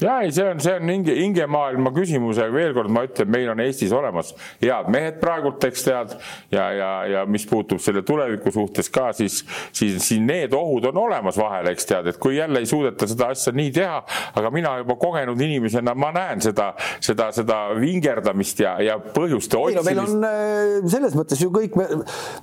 ja ei, see on, see on hinge, hingemaailma küsimus ja veel kord ma ütlen, meil on Eestis olemas head mehed praegult, eks tead, ja, ja, ja mis puutub selle tuleviku suhtes ka, siis, siis siin need ohud on olemas vahel, eks tead, et kui jälle ei suudeta seda asja nii teha, aga mina juba kogenud inimesena, ma näen seda, seda, seda vingerdamist ja, ja põhjuste otsimist. meil on äh, selles mõttes ju kõik,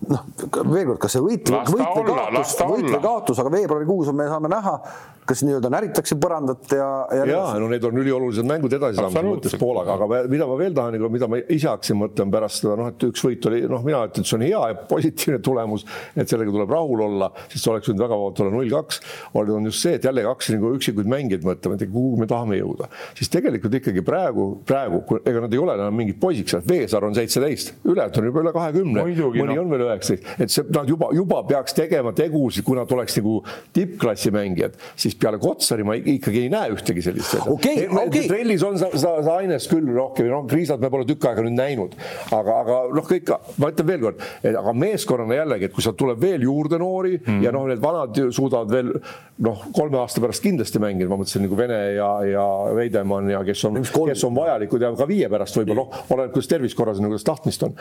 noh, veel kord, kas see võit, võit või kaotus, võit või kaotus, aga veebruarikuus me saame näha kas nii-öelda näritakse põrandat ja, ja. ja no need on üliolulised mängud edasisaamise mõttes Poolaga, aga mida ma veel tahan, mida ma ise hakkasin mõtlema pärast seda, noh, et üks võit oli, noh, mina ütlen, et see on hea ja positiivne tulemus, et sellega tuleb rahul olla, sest oleks võinud väga vabalt olla null kaks. on just see, et jällegi hakkasin nagu üksikuid mängijaid mõtlema, et kuhu me tahame jõuda, siis tegelikult ikkagi praegu, praegu, ega nad ei ole enam mingid poisid seal, Veesaar on seitseteist, ülejäänud on juba üle kahekümne, mõni no. on veel üheksateist, et see, nad juba, juba peaks tegema tegusid, kui nad oleks nagu tippklassi mängijad, siis siis peale Kotsari ma ikkagi ei näe ühtegi sellist. Okei, okei. trellis on seda, seda ainest küll rohkem, noh, Kriisat me pole tükk aega nüüd näinud, aga, aga noh, kõik, ma ütlen veelkord, aga meeskonnana jällegi, et kui sealt tuleb veel juurde noori mm. ja noh, need vanad suudavad veel noh, kolme aasta pärast kindlasti mängida, ma mõtlesin nagu Vene ja, ja Veidemann ja kes on, kes on vajalikud ja ka viie pärast võib-olla, noh, oleneb, kuidas tervis korras on, kuidas tahtmist on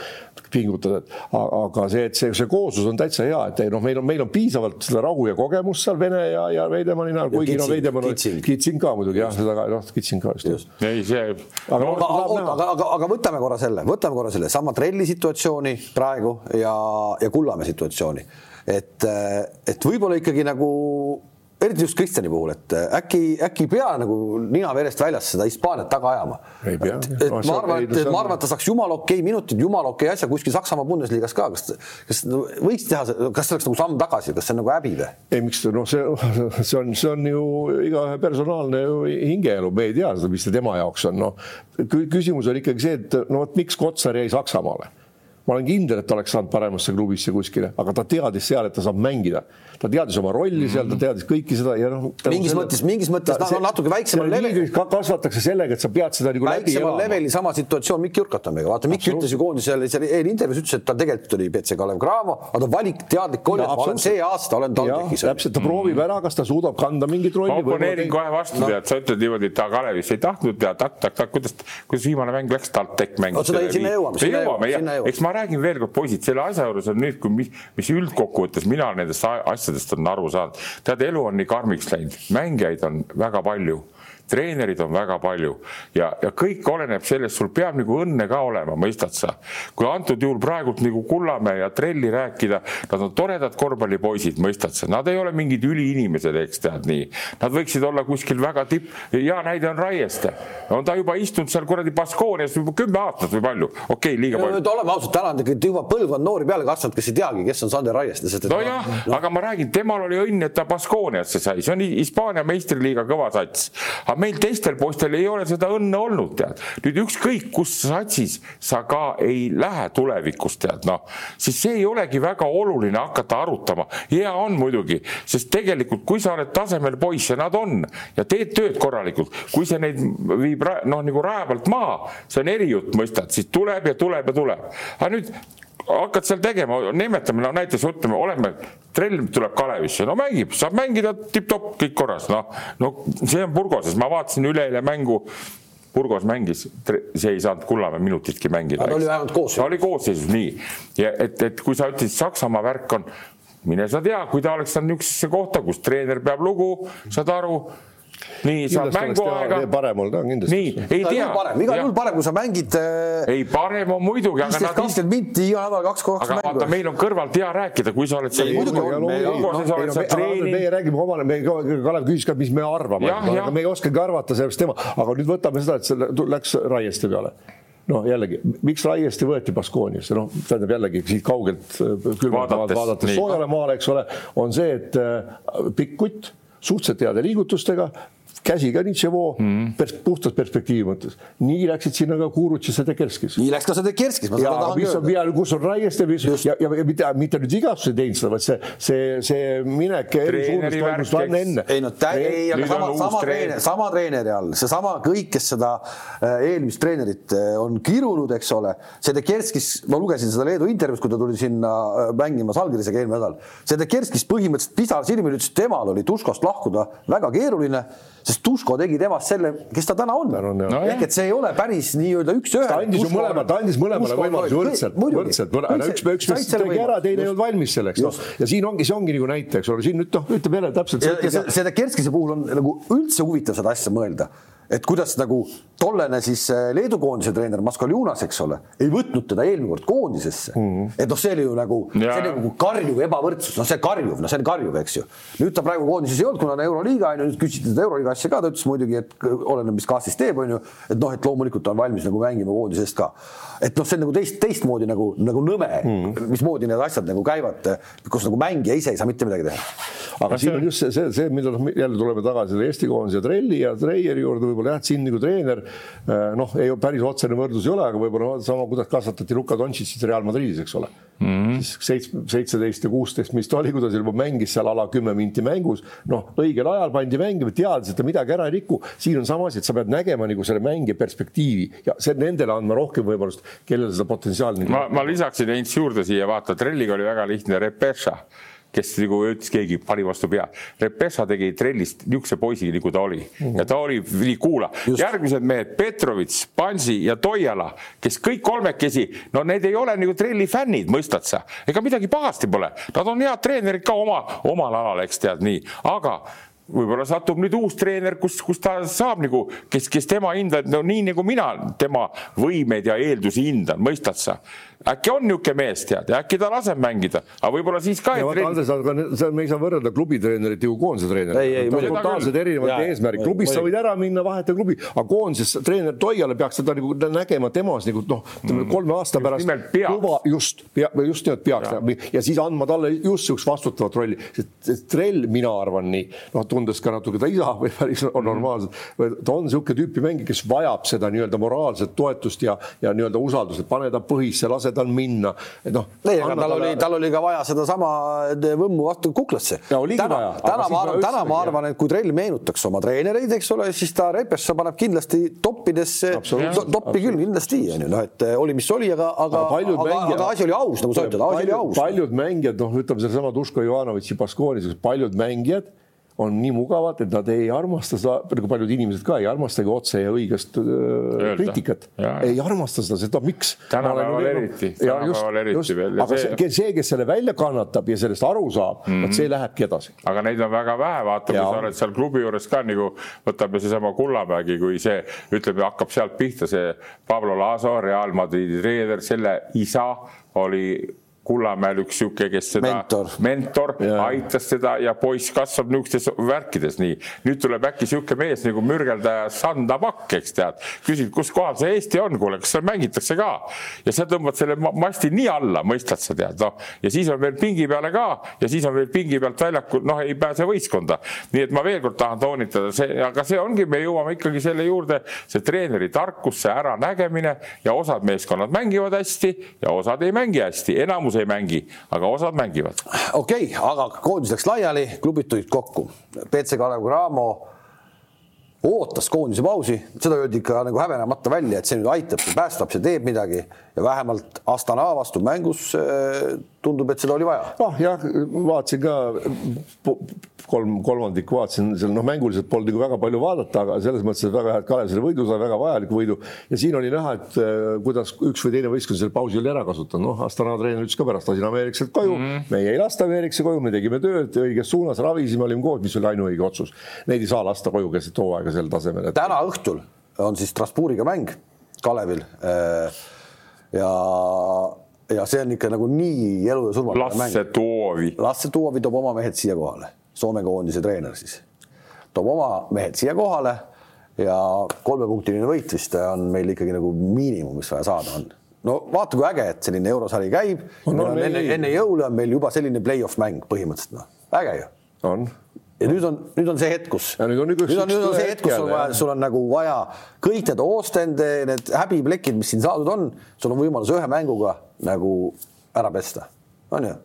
pingutada, et aga see, et see, see kooslus on täitsa hea, et noh, meil on, meil on piisavalt seda rahu ja kogemust seal Vene ja, ja Veidemanni näol, kuigi no Veidemann on Kitsing. Ka muidugi jah, seda ka, noh, Kitsing ka just, just.. ei, see. aga no,, aga, aga, aga, aga võtame korra selle, võtame korra selle sama Trelli situatsiooni praegu ja, ja Kullamäe situatsiooni, et, et võib-olla ikkagi nagu eriti just Kristjani puhul, et äh, äkki, äkki ei pea nagu nina verest väljas seda Hispaaniat taga ajama. et no, ma arvan, et, ma arvan, et ta saaks jumala okei okay minutid, jumala okei okay asja kuskil Saksamaa Bundesliga's ka, kas, kas võiks teha, kas see oleks nagu samm tagasi, kas see on nagu häbi või? ei, miks noh, see, see on, see on ju igaühe personaalne ju hingeelu, me ei tea seda, mis see tema jaoks on, noh. küsimus on ikkagi see, et no vot, miks Kotsar jäi Saksamaale ma olen kindel, et ta oleks saanud paremasse klubisse kuskile, aga ta teadis seal, et ta saab mängida. Ta teadis oma rolli seal, ta teadis kõiki seda ja noh. mingis selle, mõttes, mingis mõttes ta, see, natuke väiksemal levelil. kasvatakse sellega, et sa pead seda nagu läbi elama. leveli sama situatsioon Mikk Jürkatamiga, vaata Mikk ütles ju koondisele seal eelintervjuus ütles, et ta tegelikult oli BC Kalev Cramo, aga ta valik teadlik oli, et ma olen see aasta olen TalTechis. täpselt, ta proovib ära, kas ta suudab kanda mingit rolli. ma oponeerin kohe vastu no., tead, sa ütled niimoodi, et ta Kalevisse ei tahtnud ja takk-takk-takk, kuidas, kuidas viimane mäng läks, TalTech mängis. sinna jõuame, sinna jõuame. eks ma räägin veel kord, poisid, selle asja juures on nüüd, kui mis, mis üldkokkuvõttes mina nendest asjadest olen aru saanud, tead, elu on nii karmiks läinud, mängijaid on väga palju treenerid on väga palju ja, ja kõik oleneb sellest, sul peab nagu õnne ka olema, mõistad sa? kui antud juhul praegult nagu Kullamäe ja Trelli rääkida, nad on toredad korvpallipoisid, mõistad sa, nad ei ole mingid üliinimesed, eks tead nii. Nad võiksid olla kuskil väga tipp, hea näide on Raieste, on ta juba istunud seal kuradi Baskoonias juba kümme aastat või palju, okei okay,, liiga palju. oleme ausad, täna on tegelikult juba põlvkond noori peale kasvanud, kes ei teagi, kes on Sander Raieste. nojah no., aga ma räägin, temal oli õnn, et ta Baskooniasse sai, see on Hispaania meistriliiga kõva sats aga meil teistel poistel ei ole seda õnne olnud, tead. nüüd ükskõik kus satsis sa ka ei lähe tulevikus, tead, noh, siis see ei olegi väga oluline hakata arutama. hea on muidugi, sest tegelikult, kui sa oled tasemel poiss ja nad on ja teed tööd korralikult, kui see neid viib noh, nagu raja pealt maha, see on erijutt, mõistad, siis tuleb ja tuleb ja tuleb. aga nüüd hakkad seal tegema, nimetame, no näiteks ütleme, oleme, trell tuleb Kalevisse, no mängib, saab mängida tipp-topp, kõik korras, noh, no see on Burgoses, ma vaatasin üleeile mängu. Burgos mängis, see ei saanud Kullamäe minutitki mängida. ta oli vähemalt koosseisus. ta oli koosseisus, nii. ja et, et kui sa ütlesid, Saksamaa värk on, mine sa tea, kui ta oleks saanud niisugusesse kohta, kus treener peab lugu, saad aru nii saab mänguaega. parem olnud on kindlasti. nii, ei tea. igal juhul parem, kui sa mängid. Äh, ei, parem on muidugi. viisteist, kakskümmend minti iga nädal kaks kaks mängu. aga vaata, meil on kõrvalt hea rääkida, kui sa oled seal. meie räägime omale, me, Kalev küsis ka, mis me arvame, aga me ei oskagi arvata sellest tema, aga nüüd võtame seda, et see läks Raieste peale noh, jällegi, miks Raiesti võeti Baskooniasse, noh, tähendab jällegi siit kaugelt äh, külmalt vaadates, vaadates soojale maale, eks ole, on see, et äh, pikk kutt suhteliselt heade liigutustega, käsi ka Nitševo mm pers puhtalt perspektiivi mõttes. nii läksid sinna ka Kurutš ja Sedekerskis. nii läks ka Sedekerskis. mis on peal, kus on Raieste ja, ja, ja mitte, mitte nüüd vigastus ei teinud seda, vaid see, see, see minek. ei no tä, ei, aga sama, sama treener, sama treeneri all, seesama kõik, kes seda äh, eelmist treenerit äh, on kirunud, eks ole. Sedekerskis, ma lugesin seda Leedu intervjuus, kui ta tuli sinna äh, mängima Salgirisega eelmine nädal. Sedekerskis põhimõtteliselt pisar silmil ütles, et temal oli Tuškost lahkuda väga keeruline sest Tuško tegi temast selle, kes ta täna on no,. ehk et see ei ole päris nii-öelda üks-ühele. ta andis ju mõlemale, ta andis mõlemale võimaluse võrdselt, võrdselt, üks, üks, üks tegi ära, teine ei olnud valmis selleks, noh. ja siin ongi, see ongi nagu näite, eks ole, siin nüüd noh, ütleme jälle täpselt. ja, ja selle Kerskise puhul on nagu üldse huvitav seda asja mõelda et kuidas nagu tollene siis äh, Leedu koondise treener Maskaljunas, eks ole, ei võtnud teda eelmine kord koondisesse mm. -hmm. et noh, see oli ju nagu, see oli nagu karjuv ebavõrdsus, noh, see karjuv, noh, see on karjuv, eks ju. nüüd ta praegu koondises ei olnud, kuna on Euroliiga on ju, nüüd küsiti teda Euroliiga asja ka, ta ütles muidugi, et oleneb, mis Kaasis teeb, on ju, et noh, et loomulikult on valmis nagu mängima koondise eest ka. et noh, see on nagu teist, teistmoodi nagu, nagu nõme mm, -hmm. mismoodi need asjad nagu käivad, kus nagu mängija ise ei saa mitte midagi teha. aga siin on just see, see, see, mida jälle tuleme tagasi Eesti koondise trelli ja Treieri juurde võib-olla jah, siin nagu treener noh, ei päris otsene võrdlus ei ole, aga võib-olla sama, kuidas kasvatati Luka Dontšitsit Real Madridis, eks ole mm. -hmm. siis seitsme, seitseteist ja kuusteist, mis ta oli, kui ta juba mängis seal ala kümme minti mängus, noh, õigel ajal pandi mängima, teadis, et ta midagi ära ei riku. siin on sama asi, et sa pead nägema nagu selle mängija perspektiivi ja see nendele andma rohkem võimalust, kellel seda potentsiaali. ma, ma lisaksin Heinz juurde siia, vaata, Trelliga oli väga lihtne Repeša kes nagu ütles, keegi pani vastu pea. Repessa tegi trellist niisuguse poisi, nagu ta oli. Mm. ja ta oli, kuula, järgmised mehed, Petrovits, Pansi ja Toiala, kes kõik kolmekesi, no need ei ole nagu trelli fännid, mõistad sa, ega midagi pahasti pole, nad on head treenerid ka oma, omal alal, eks tead nii, aga võib-olla satub nüüd uus treener, kus, kus ta saab nagu, kes, kes tema hindab, no nii nagu mina tema võimeid ja eeldusi hindan, mõistad sa äkki on niisugune mees, tead, ja äkki ta laseb mängida, aga võib-olla siis ka. Andres, aga me ei saa võrrelda klubitreenerit ju koondise treeneriga. totaalselt erinevad eesmärgid, klubis sa võid ära minna, vaheta klubi, aga koondises treener Toiale peaks seda nagu nägema temas nagu noh, mm. kolme aasta pärast. juba just, just nimelt peaks ja. ja siis andma talle just niisugust vastutavat rolli, sest trell, mina arvan nii, noh, tundes ka natuke ta isa või päris on normaalselt, ta on niisugune tüüpi mängija, kes vajab seda nii-öelda moraalset toetust ja, ja nii-öelda usaldust, et pane ta põhisse, lase tal minna, et noh. ei, aga tal oli, tal oli ka vaja sedasama Võmmu vastu kuklasse. täna, täna ma arvan, täna ma arvan, et kui Trell meenutaks oma treenereid, eks ole, siis ta Repesse paneb kindlasti toppidesse, toppi küll kindlasti onju, noh, et eh, oli, mis oli, aga, aga, aga, mängijad, aga asi oli aus, nagu sa ütled, asi oli aus. paljud mängijad, noh, ütleme sellesama Duško Ivanovitši Baskoonis, paljud mängijad on nii mugavad, et nad ei armasta seda, nagu paljud inimesed ka ei armastagi otse ja õigest äh, kriitikat. ei armasta seda, seda miks. tänapäeval eriti, tänapäeval eriti veel. aga see, see, kes selle välja kannatab ja sellest aru saab mm, -hmm. vot see lähebki edasi. aga neid on väga vähe, vaata, kui sa oled seal klubi juures ka nagu võtab ju seesama Kullamägi, kui see ütleme, hakkab sealt pihta, see Pablo Laso, Real Madridi treener, selle isa oli Kullamäel üks sihuke, kes seda mentor, mentor yeah. aitas teda ja poiss kasvab niisugustes värkides nii. nüüd tuleb äkki sihuke mees nagu mürgeldaja Sanda Pakk, eks tead, küsib, kus kohal see Eesti on, kuule, kas seal mängitakse ka ja sa tõmbad selle masti nii alla, mõistad sa tead, noh ja siis on veel pingi peale ka ja siis on veel pingi pealt väljakul, noh, ei pääse võistkonda. nii et ma veel kord tahan toonitada, see, aga see ongi, me jõuame ikkagi selle juurde, see treeneri tarkus, see äranägemine ja osad meeskonnad mängivad hästi ja osad ei mängi hästi, enamus enamus ei mängi, aga osad mängivad. okei okay,, aga koondis läks laiali, klubid tulid kokku. BC Kalev Cramo ootas koondise pausi, seda öeldi ikka nagu häbenemata välja, et see nüüd aitab, päästab, see teeb midagi ja vähemalt Astana vastu mängus äh, tundub, et seda oli vaja. noh, jah, vaatasin ka kolm, kolmandikku vaatasin seal, noh, mänguliselt polnud nagu väga palju vaadata, aga selles mõttes, et väga hea, et Kalev selle võidu sai, väga vajaliku võidu ja siin oli näha, et äh, kuidas üks või teine võistkond selle pausi oli ära kasutanud, noh, Astana treener ütles ka pärast, lasin Ameerikselt koju mm, -hmm. meie ei lasta Ameerikasse koju, me tegime tööd õiges suunas, ravisime, olime koos, mis oli ainuõige otsus. Neid ei saa lasta koju keset hooaega sel tasemel et.... täna õhtul on siis Strasbourgiga mäng Kalevil äh, ja ja see on ikka nagu nii elu ja surma. Lasse Toovi. Lasse Toovi toob oma mehed siia kohale, Soome koondise treener siis toob oma mehed siia kohale ja kolmepunktiline võit vist on meil ikkagi nagu miinimum, mis vaja saada on. no vaata, kui äge, et selline eurosari käib no,. No, enne, enne jõule on meil juba selline play-off mäng põhimõtteliselt noh, äge ju. on ja nüüd on, nüüd on see hetk, kus. nüüd on, nüüd on, nüüd on see hetk, kus sul, vaja, sul on nagu vaja kõik need Ostende, need häbiplekid, mis siin saadud on, sul on võimalus ühe mänguga nagu ära pesta, on ju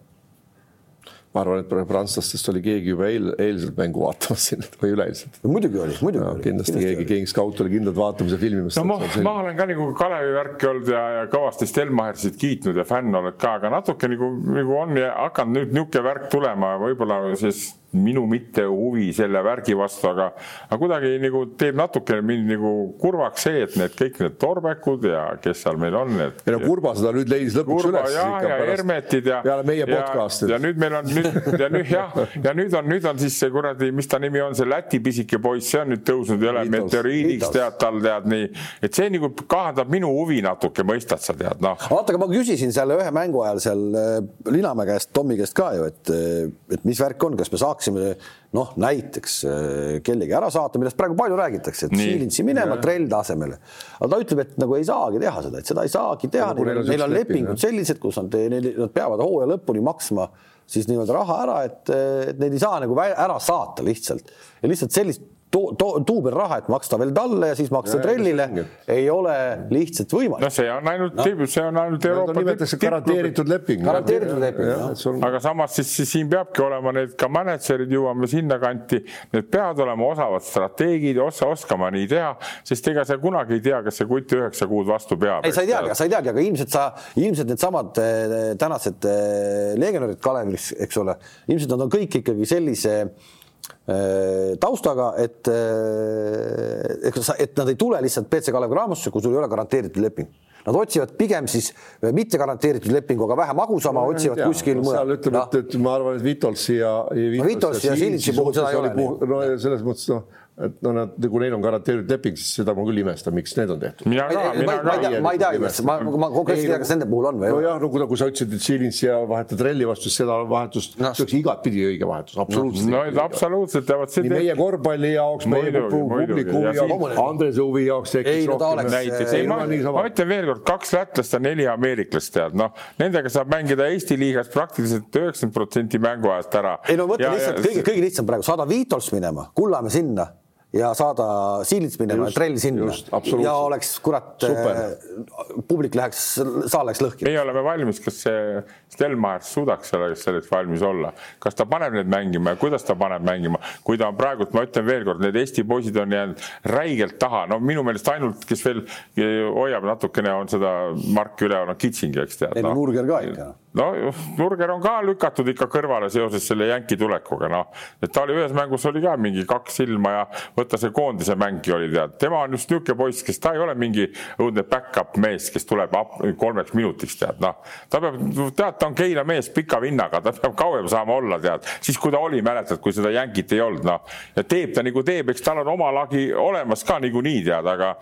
ma arvan, et prantslastest oli keegi juba eil, eilset mängu vaatamas siin või üleeilset. muidugi oli, muidugi no, oli. kindlasti keegi, King Scout oli kindlalt vaatamas ja filmimas. no ma, ma olen ka nagu Kalevi värki olnud ja, ja kõvasti Stelmachersit kiitnud ja fänn oled ka, aga natuke nagu, nagu on hakanud nüüd niisugune värk tulema, võib-olla siis minu mittehuvi selle värgi vastu, aga, aga kuidagi nagu teeb natukene mind nagu kurvaks see, et need kõik need torbekud ja kes seal meil on, need. ei no Kurba seda nüüd leidis lõpuks Kurba, üles. ja, ja Hermetid ja. peale meie podcast'i. ja nüüd meil on nüüd ja nüüd jah, ja nüüd on, nüüd on siis see kuradi, mis ta nimi on, see Läti pisike poiss, see on nüüd tõusnud jälle meteoriidiks tead tal tead nii, et see nagu kahandab minu huvi natuke, mõistad sa tead noh. oota, aga ma küsisin seal ühe mängu ajal seal äh, Linamäe käest, Tommi käest ka ju, et, äh, et mis värk on, kas me saaks saaksime noh, näiteks äh, kellegi ära saata, millest praegu palju räägitakse, et Siilintsi minema trellide asemele. aga ta ütleb, et nagu ei saagi teha seda, et seda ei saagi teha, neil on, neil on lepingud sellised, kus nad, nad peavad hooaja lõpuni maksma siis nii-öelda raha ära, et, et neid ei saa nagu ära saata lihtsalt. Ja lihtsalt sellist duubel raha, et maksta veel talle ja siis maksta trellile, ei ole lihtsalt võimalik. no see on ainult no., see on ainult Euroopa no,. nimetatakse garanteeritud leping. garanteeritud leping, jah. aga samas siis, siis siin peabki olema need ka mänedžerid, jõuame sinnakanti, need peavad olema osavad strateegid, osa oskama nii teha, sest ega sa kunagi ei tea, kas see kutt üheksa kuud vastu peab. ei, sa ei teagi, sa ei teagi, aga ilmselt sa, ilmselt needsamad eh, tänased eh, legionärid Kalevis, eks ole, ilmselt nad on kõik ikkagi sellise Äh, taustaga, et, äh, et nad ei tule lihtsalt BC Kalevi Cramos-sse, kui sul ei ole garanteeritud leping. Nad otsivad pigem siis mitte garanteeritud lepinguga vähe magusama no,, otsivad tea, kuskil mujal. seal ütleme et, et ma arvan, et Vitolsi ja, ja. Vitolsi ja Silitsi puhul seda ei ole. no selles mõttes noh et no nad, kui neil on garanteeritud leping, siis seda ma küll imestan, miks need on tehtud. mina ka, mina ka. ma ei tea, ma, ma konkreetselt ei tea, kas nende puhul on või? nojah, no kui, kui sa ütlesid, et Silins ja vahetad Relli vastu, siis seda vahetust no., see oleks igatpidi õige vahetus, absoluutselt. no, absoluutselt ja vot see. nii meie korvpalli jaoks, meie publiku huvi jaoks, Andrese huvi jaoks tekiks rohkem. näiteks, ei ma, ma ütlen veelkord, kaks lätlast ja neli ameeriklast tead, noh, nendega saab mängida Eesti liigas praktiliselt üheksakümmend protsenti mänguajast ära. ei no mõtle lihtsalt kõige, kõige lihtsam praegu, saada Viitols minema, Kullamäe sinna ja saada Siilits minema Trell sinna. ja oleks kurat, äh, publik läheks, saal läheks lõhki. meie oleme valmis, kas see Stelmaier suudaks selleks, selleks valmis olla, kas ta paneb neid mängima ja kuidas ta paneb mängima, kui ta on praegult, ma ütlen veelkord, need Eesti poisid on jäänud räigelt taha, no minu meelest ainult, kes veel hoiab natukene, on seda Marki üleval, no Kitsingi, eks tead. no Nurger ka ikka no Nurger on ka lükatud ikka kõrvale seoses selle jänki tulekuga, noh, et ta oli ühes mängus oli ka mingi kaks silma ja võta see koondise mängija oli tead, tema on just niisugune poiss, kes ta ei ole mingi õudne back-up mees, kes tuleb kolmeks minutiks tead, noh, ta peab, tead, ta on Keila mees pika vinnaga, ta peab kauem saama olla, tead, siis kui ta oli, mäletad, kui seda jänkit ei olnud, noh, ja teeb ta nagu teeb, eks tal on oma lagi olemas ka niikuinii tead, aga,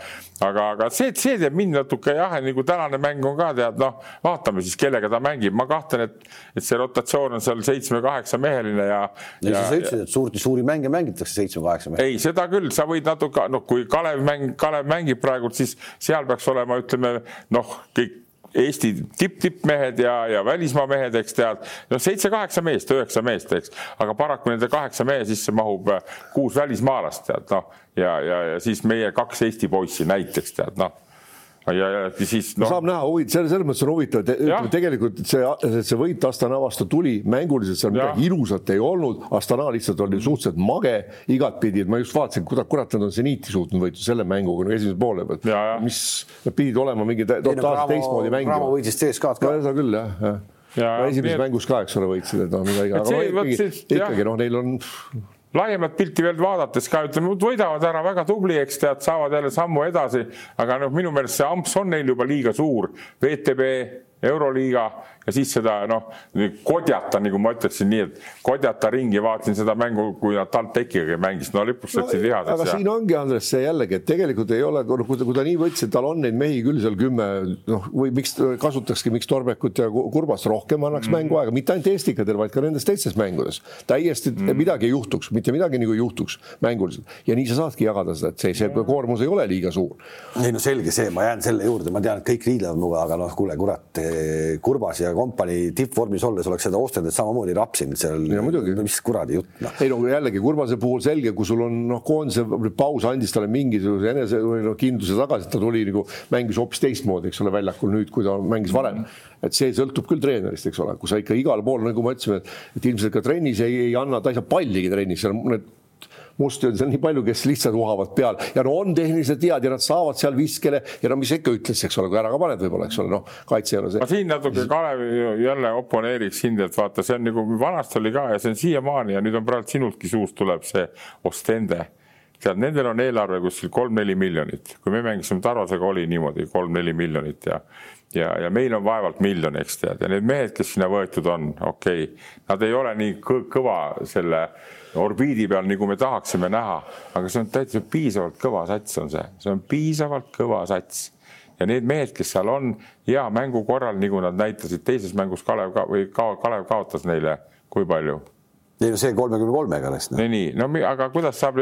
aga, aga see, see teeb mind natuke jah, nagu tänane mäng on ka tead, noh, vaatame siis, kellega ta mängib, ma kahtlen, et, et see rotatsioon on seal seitsme-kaheksa meheline ja. ja siis sa ütlesid, et suurt, suuri mänge mängitakse seitsme-kaheksa meheline. ei, seda küll, sa võid natuke, noh, kui Kalev mäng, Kalev mängib praegult, siis seal peaks olema, ütleme noh, kõik Eesti tipp-tippmehed ja, ja välismaa mehed, eks tead, noh, seitse-kaheksa meest, üheksa meest, eks, aga paraku nende kaheksa mehe sisse mahub äh, kuus välismaalast, tead noh, ja, ja, ja siis meie kaks Eesti poissi näiteks tead noh ja, ja siis no. saab näha, selles, selles mõttes on huvitav, et ütleme tegelikult see, see võit Astana vastu tuli, mänguliselt seal midagi ilusat ei olnud, Astana lihtsalt oli suhteliselt mage igatpidi, et ma just vaatasin, kurat, kurat, nad on seniiti suutnud võita selle mänguga nagu esimese poole pealt, mis nad pidid olema mingi totaalselt teistmoodi mängima. Raamo võitis CSKA-d ka. seda küll jah, jah. ja, ja esimeses mängus ka, eks ole, võitsid, et noh, midagi, aga no, ikkagi, ikkagi noh, neil on laiemat pilti veel vaadates ka ütleme, võidavad ära väga tubli, eks tead, saavad jälle sammu edasi, aga noh, minu meelest see amps on neil juba liiga suur. VTB, Euroliiga ja siis seda noh, kodjata, nagu ma ütleksin nii, et kodjata ringi, vaatasin seda mängu, kui nad TalTechiga mängis, no lõpuks läksid no, vihaseks. aga ja. siin ongi, Andres, see jällegi, et tegelikult ei ole, kui ta, kui ta nii võttis, et tal on neid mehi küll seal kümme, noh, või miks kasutakski, miks Torbekut ja Kurbast rohkem annaks mm. mängu aega, mitte ainult Estikadel, vaid ka nendes teistes mängudes. täiesti mm. midagi ei juhtuks, mitte midagi nagu ei juhtuks mänguliselt ja nii sa saadki jagada seda, et see, see koormus ei ole liiga suur. ei no selge see, ma jään selle juurde, ma tean, et kõik riidlevad minuga, aga noh, kuule, kurat Kurbas ja kompanii tippvormis olles oleks seda Ostendit samamoodi rapsinud seal. mis kuradi jutt noh. ei no jällegi Kurbase puhul selge, kui sul on noh, koondise paus andis talle mingisuguse enese no, kindluse tagasi, et ta tuli nagu mängis hoopis teistmoodi, eks ole, väljakul nüüd, kui ta mängis varem. et see sõltub küll treenerist, eks ole, kui sa ikka igal pool, nagu ma ütlesin, et ilmselt ka trennis ei, ei anna, ta ei saa palligi trennis, seal need musti on seal nii palju, kes lihtsalt uhavad peal. Ja no on tehnilised head ja nad saavad seal viskele. Ja no mis sa ikka ütled, eks ole, kui ära ka paned, võib-olla, eks ole, noh, kaitse ei ole see. ma siin natuke Kalev jälle oponeeriks sind, et vaata, see on nagu vanasti oli ka ja see on siiamaani ja nüüd on praegu sinultki suust tuleb see Ostende. Tead, nendel on eelarve kuskil kolm-neli miljonit, kui me mängisime Tarvasega oli niimoodi kolm-neli miljonit ja ja, ja meil on vaevalt miljon, eks tead, ja need mehed, kes sinna võetud on, okei. Okay,, nad ei ole nii kõva selle orbiidi peal, nagu me tahaksime näha, aga see on täitsa piisavalt kõva sats on see, see on piisavalt kõva sats. Ja need mehed, kes seal on hea mängu korral, nagu nad näitasid teises mängus Kalev ka, või ka Kalev kaotas neile, kui palju? ei no see kolmekümne kolmega läks no.. nii, no aga kuidas saab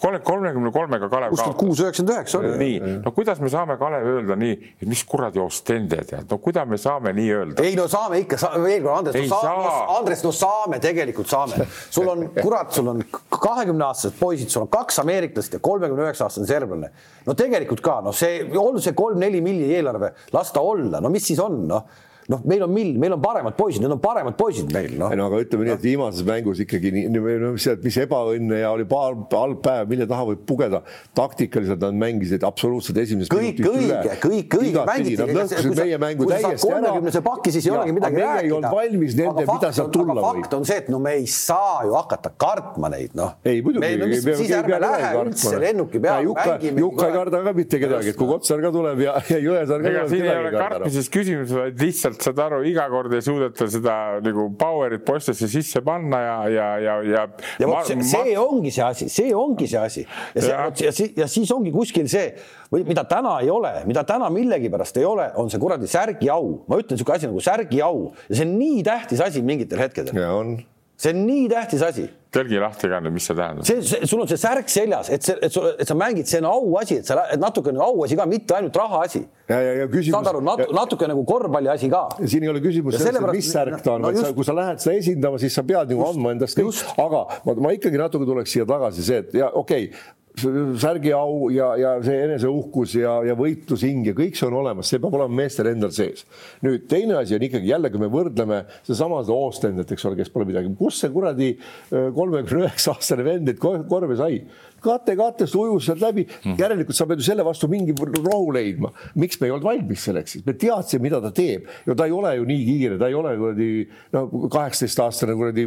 kolmekümne kolmega Kalev kuskil kuus üheksakümmend üheksa oli. nii, no kuidas me saame Kalev öelda nii, et mis kuradi Ostende tead, no kuidas me saame nii öelda? ei no saame ikka sa,, veel kord Andres, no saame, saa. Andres, no saame, tegelikult saame. sul on, kurat, sul on kahekümne aastased poisid, sul on kaks ameeriklast ja kolmekümne üheksa aastane serblane. no tegelikult ka, noh, see, olgu see kolm-neli milli eelarve, las ta olla, no mis siis on, noh noh, meil on mill, meil on paremad poisid, need on paremad poisid meil, noh. no aga ütleme nii, et viimases mängus ikkagi nii, no mis, mis ebaõnne ja oli paar halb päev, mille taha võib pugeda. taktikaliselt nad mängisid absoluutselt esimesest kõik õige, kõik õige mängiti. Nad lõhkusid meie mängu täiesti ära. kolmekümnese pakki, siis ei olegi midagi rääkida. ei olnud valmis nende, mida sealt tulla võib. fakt on see, et no me ei saa ju hakata kartma neid, noh. ei muidugi. siis ärme lähe üldse lennuki peale. Jukka ei karda ka mitte kedagi, et kui Kotsar ka tuleb ja, ja Jõesaar ka tuleb. siin ei ole kartmises küsimus, vaid lihtsalt lihtsalt saad aru, iga kord ei suudeta seda nagu power'it postesse sisse panna ja, ja, ja, ja. ja vot see, see ongi see asi, see ongi see asi ja, see, ja. ja, ja, ja siis ongi kuskil see või mida täna ei ole, mida täna millegipärast ei ole, on see kuradi särgiau, ma ütlen niisugune asi nagu särgiau ja see on nii tähtis asi mingitel hetkedel. ja on see on nii tähtis asi. tõlgi lahti ka nüüd, mis see tähendab? see, see, sul on see särk seljas, et see, et sul, et sa mängid, see on auasi, et sa, et natuke nagu auasi ka, mitte ainult rahaasi. ja, ja, ja küsimus. saad aru, natu, natuke nagu korvpalli asi ka. siin ei ole küsimus selles, et mis särk ta on no, no, kui sa lähed seda esindama, siis sa pead nagu andma endast kõik, aga ma, ma ikkagi natuke tuleks siia tagasi see, et ja okei okay, särgiau ja, ja see eneseuhkus ja, ja võitlushing ja kõik see on olemas, see peab olema meestel endal sees. nüüd teine asi on ikkagi jälle, kui me võrdleme sedasama seda Oostendit, eks ole, kes pole midagi, kus see kuradi äh, kolmekümne üheksa aastane vend neid korve sai kate-katest ujus sealt läbi mm., järelikult sa pead ju selle vastu mingi rohu leidma. miks me ei olnud valmis selleks, me teadsime, mida ta teeb ja ta ei ole ju nii kiire, ta ei ole kuradi no kaheksateistaastane kuradi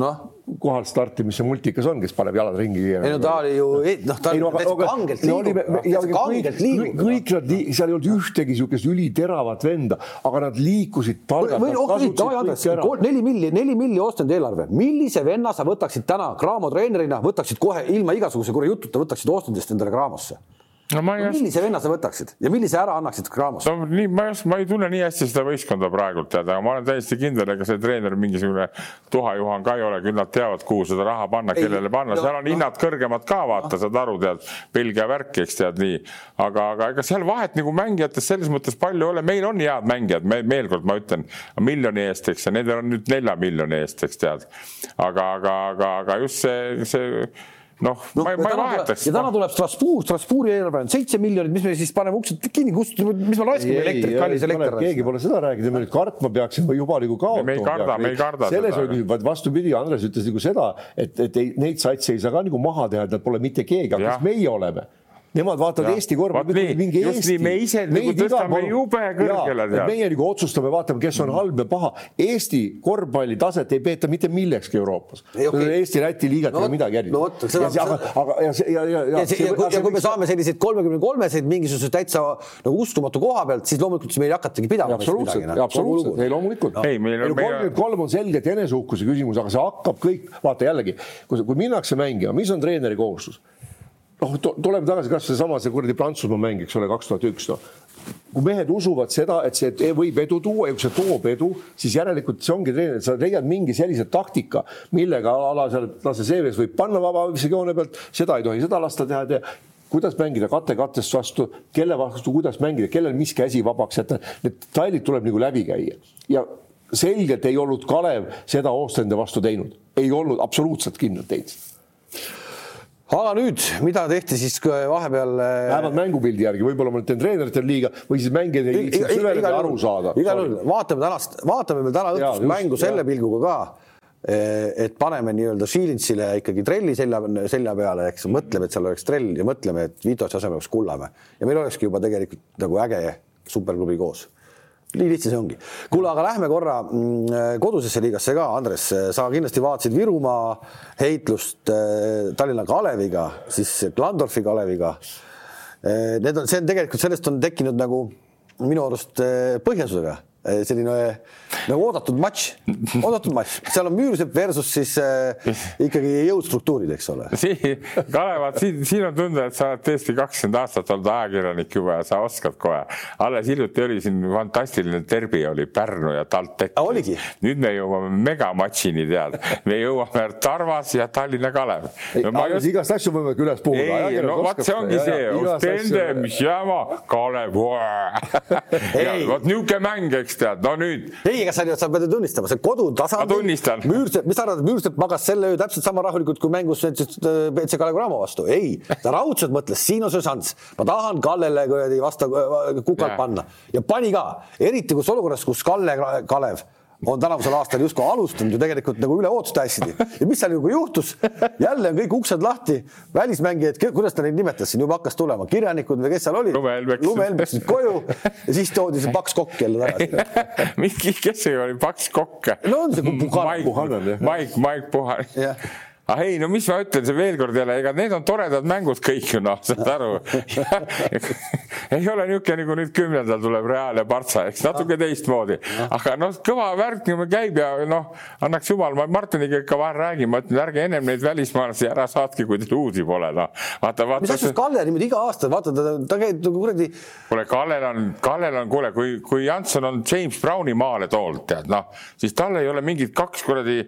noh, kohal starti, mis see multikas on, kes paneb jalad ringi. ei no ta oli ju noh, ta no, täitsa kangelt liigub, täitsa kangelt liigub. kõik nad, seal ei olnud ühtegi niisugust üliteravat venda, aga nad liikusid Andres, neli milli, neli milli ostnud eelarve, millise venna sa võtaksid täna Graamo treenerina, võtaksid kohe ilma igasuguse kuradi jututa, võtaksid ostudest endale Graamosse? no, no millise venna sa võtaksid ja millise ära annaksid Graamos? no nii, ma ei, ma ei tunne nii hästi seda võistkonda praegult tead, aga ma olen täiesti kindel, ega see treener mingisugune tuhajuhan ka ei ole, küll nad teavad, kuhu seda raha panna, kellele panna seal on no, hinnad kõrgemad ka, vaata, saad aru, tead, Belgia värk, eks tead nii. aga, aga ega seal vahet nagu mängijates selles mõttes palju ei ole, meil on head mängijad, me veel kord ma ütlen, miljoni eest, eks, ja nendel on nüüd nelja miljoni eest, eks tead. aga, aga, aga, aga just see, see noh no, ma, ma ei vahetaks. ja täna tuleb Strasbourg, Strasbourgi eelarve on seitse miljonit, mis me siis paneme uksed kinni, kustutame, mis me raiskame elektrit, kallis elekter. keegi pole seda rääkinud, me nüüd kartma peaksime juba nagu kaotama. me ei karda, me ei karda. selles oli, vaid vastupidi, Andres ütles nagu seda, et, et ei, neid satse ei saa ka nagu maha teha, et nad pole mitte keegi, aga kes meie oleme Nemad vaatavad ja. Eesti korvpalli, mingi Eesti. me ise nagu tõstame jube kõrgele. meie nagu otsustame, vaatame, kes on halb ja paha. Eesti korvpalli taset ei peeta mitte millekski Euroopas okay.. Eesti-Läti liigat ei ole midagi järgi. no vot, seda. aga, aga ja, ja, ja, ja. ja, ja kui me saame selliseid kolmekümne kolmeseid mingisuguse täitsa nagu uskumatu koha pealt, siis loomulikult meil ei hakatagi pidama. absoluutselt, absoluutselt, ei loomulikult. ei, meil on. kolmkümmend kolm on selgelt eneseuhkuse küsimus, aga see hakkab kõik, vaata jällegi, kui, kui minnakse mängima, mis on treeneri kohustus? Noh, tuleme tagasi kasvõi seesama see kuradi Prantsusmaa mäng, eks ole, kaks tuhat üks, noh. Kui mehed usuvad seda, et see võib edu tuua ja kui see toob edu, siis järelikult see ongi treener, sa leiad mingi sellise taktika, millega ala seal lase seeves võib panna vabavisejoone pealt, seda ei tohi seda lasta teha, kuidas mängida kate kattest vastu, kelle vastu, kuidas mängida, kellel mis käsi vabaks jätta, need detailid tuleb nagu läbi käia. Ja selgelt ei olnud Kalev seda Oostende vastu teinud, ei olnud absoluutselt kindlalt teinud aga nüüd, mida tehti siis vahepeal? Äh, vähemalt mängupildi järgi, võib-olla ma nüüd teen treeneritel liiga või siis mängijad ei süveneda ja aru saada. igal juhul vaatame tänast, vaatame veel täna õhtust mängu selle ja. pilguga ka Eh, et paneme nii-öelda Šiilintsile ikkagi trelli selja, selja peale, eks mõtleme, et seal oleks trell ja mõtleme, et Vitose asemel oleks Kullamäe ja meil olekski juba tegelikult nagu äge superklubi koos. Nii lihtne see ongi. kuule, aga lähme korra mm, kodusesse liigasse ka, Andres, sa kindlasti vaatasid Virumaa heitlust eh, Tallinna Kaleviga, siis Klandorfi Kaleviga. Eh, need on, see on tegelikult, sellest on tekkinud nagu minu arust põhjendusega selline nagu oodatud matš, oodatud matš, seal on Müürsepp versus siis äh, ikkagi jõustruktuurid, eks ole. Kalev, siin, siin on tunda, et sa oled tõesti kakskümmend aastat olnud ajakirjanik juba ja sa oskad kohe. alles hiljuti oli siin fantastiline derbi oli Pärnu ja TalTech. nüüd me jõuame megamatšini, tead, me jõuame Tarvas ja Tallinna Kalev no,. Just... igast asju võime küles puhuda. ei, no vot see ongi see, Ostende, mis jama, Kalev, vot niisugune mäng, eks tead, no nüüd. ei, ega sa, sa pead ju tunnistama, see kodutasandil. Müürsepp, mis sa arvad, Müürsepp magas selle öö täpselt sama rahulikult kui mängus näiteks BC Kalev Cramo vastu, ei, ta raudselt mõtles, siin on see šanss, ma tahan Kallele kuradi vastu kukalt panna. Ja pani ka, eriti kus olukorras, kus Kalle Kalev on tänavusel aastal justkui alustanud ju tegelikult nagu üle ootuste hästi. ja mis seal nagu juhtus? jälle on kõik uksed lahti, välismängijad, kuidas ta neid nimetas siin, juba hakkas tulema, kirjanikud või kes seal olid? lumehelm läksid koju ja siis toodi see paks kokk jälle tagasi mingi, kes see oli, paks kokk? no on see. Mike, Mike Puhhan ah ei, no mis ma ütlen, see veel kord jälle, ega need on toredad mängud kõik ju noh, saad aru ei ole niisugune nagu nüüd kümnendal tuleb Real ja Partsa, eks natuke teistmoodi, aga noh, kõva värk nagu käib ja noh, annaks jumal, ma Martiniga ikka vahel räägin, ma ütlen, ärge ennem neid välismaalasi ära saatke, kui teil uusi pole, noh. vaata, vaata. mis asjast Kalle niimoodi iga aasta, vaata ta, ta käib nagu kuradi. kuule, Kallel on, Kallel on, kuule, kui, kui Janson on James Browni maale toonud, tead noh, siis tal ei ole mingit kaks kuradi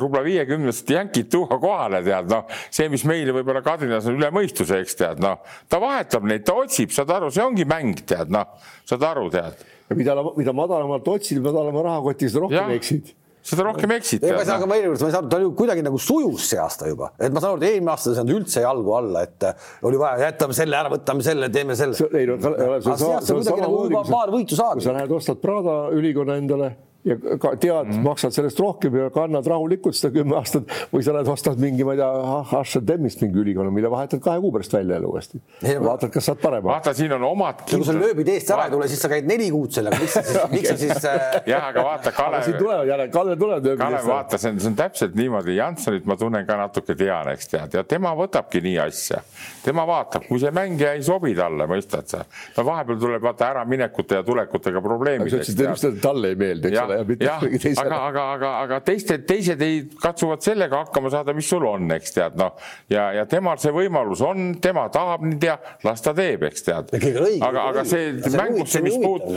rubla viiekümnest jänkid tuua kohale, tead noh, see, mis meile võib-olla Kadrinas on üle mõistuse, eks tead noh, ta vahetab neid, ta otsib, saad aru, see ongi mäng, tead noh, saad aru, tead. ja mida, mida madalamalt otsid, madalama rahakoti, seda rohkem eksid seda rohkem eksid. ma ei saa, aga ma eelmine kord, ma ei saanud, ta oli kuidagi nagu sujus see aasta juba, et ma saan aru, et eelmine aasta ei saanud üldse jalgu alla, et oli vaja, jätame selle ära, võtame selle, teeme selle. ei no, aga see aasta kuidagi nagu paar võitu saagi. sa lähed ostad Prada ülikonna endale ja ka tead mm, -hmm. maksad sellest rohkem ja kannad rahulikult seda kümme aastat või sa lähed ostad mingi, ma ei tea, H&M-ist mingi ülikonna, mille vahetad kahe kuu pärast välja jälle uuesti. vaatad, kas saad parema. vaata, siin on omad. kui sa lööbid eest ära ei tule, siis sa käid neli kuud sellega, miks sa siis, miks sa siis äh... jah, aga vaata, Kalev. siin tulevad jälle, Kalle tuleb. Kalev, vaata, see on, see on täpselt niimoodi, Janssonit ma tunnen ka natuke tean, eks tead, ja tema võtabki nii asja. tema vaatab, kui see mängija ei sobi talle, mõistad sa. no vahepeal tuleb vaata äraminekute ja tulekutega probleemid. sa ütlesid, et talle ei meeldi, eks ole, ja mitte aga, aga, aga, aga teiste, teised ei katsuvad sellega hakkama saada, mis sul on, eks tead, noh. ja, ja temal see võimalus on, tema tahab nii tea, las ta teeb, eks tead. aga, aga see mängusse, mis puut,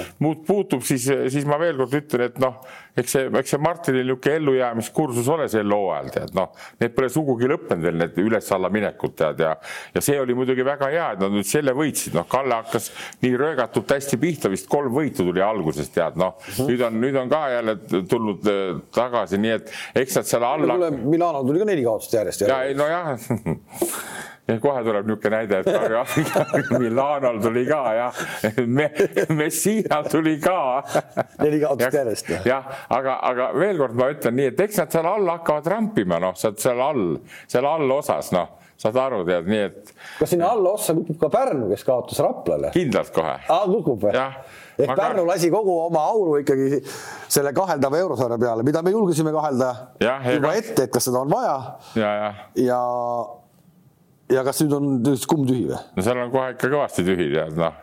puutub, siis, siis ma veel kord ütlen, et noh eks see, eks see Martinil niisugune ellujäämiskursus ole sel hooajal tead noh, need pole sugugi lõppenud veel need üles-alla minekud tead ja, ja see oli muidugi väga hea, et nad nüüd selle võitsid, noh, Kalle hakkas nii röögatult hästi pihta, vist kolm võitu tuli alguses tead noh mm, -hmm. nüüd on, nüüd on ka jälle tulnud äh, tagasi, nii et eks nad seal alla. Milano tuli ka neli kaotust järjest. ja ei nojah ja kohe tuleb niisugune näide, et Milanol tuli ka jah Me,, Messinal tuli ka. neli kaotust järjest. jah, aga, aga veel kord ma ütlen nii, et eks nad seal all hakkavad rampima, noh, oled seal all, seal allosas, noh saad aru, tead, nii et. kas sinna allossa kukub ka Pärnu, kes kaotas Raplale? kindlalt kohe. aa, kukub või? ehk ma Pärnu lasi kogu oma auru ikkagi selle kaheldava eurosarja peale, mida me julgesime kahelda ja, juba ette, et kas seda on vaja. ja, ja, ja ja kas nüüd on kumb tühi või? no seal on kohe ikka kõvasti tühi, tead noh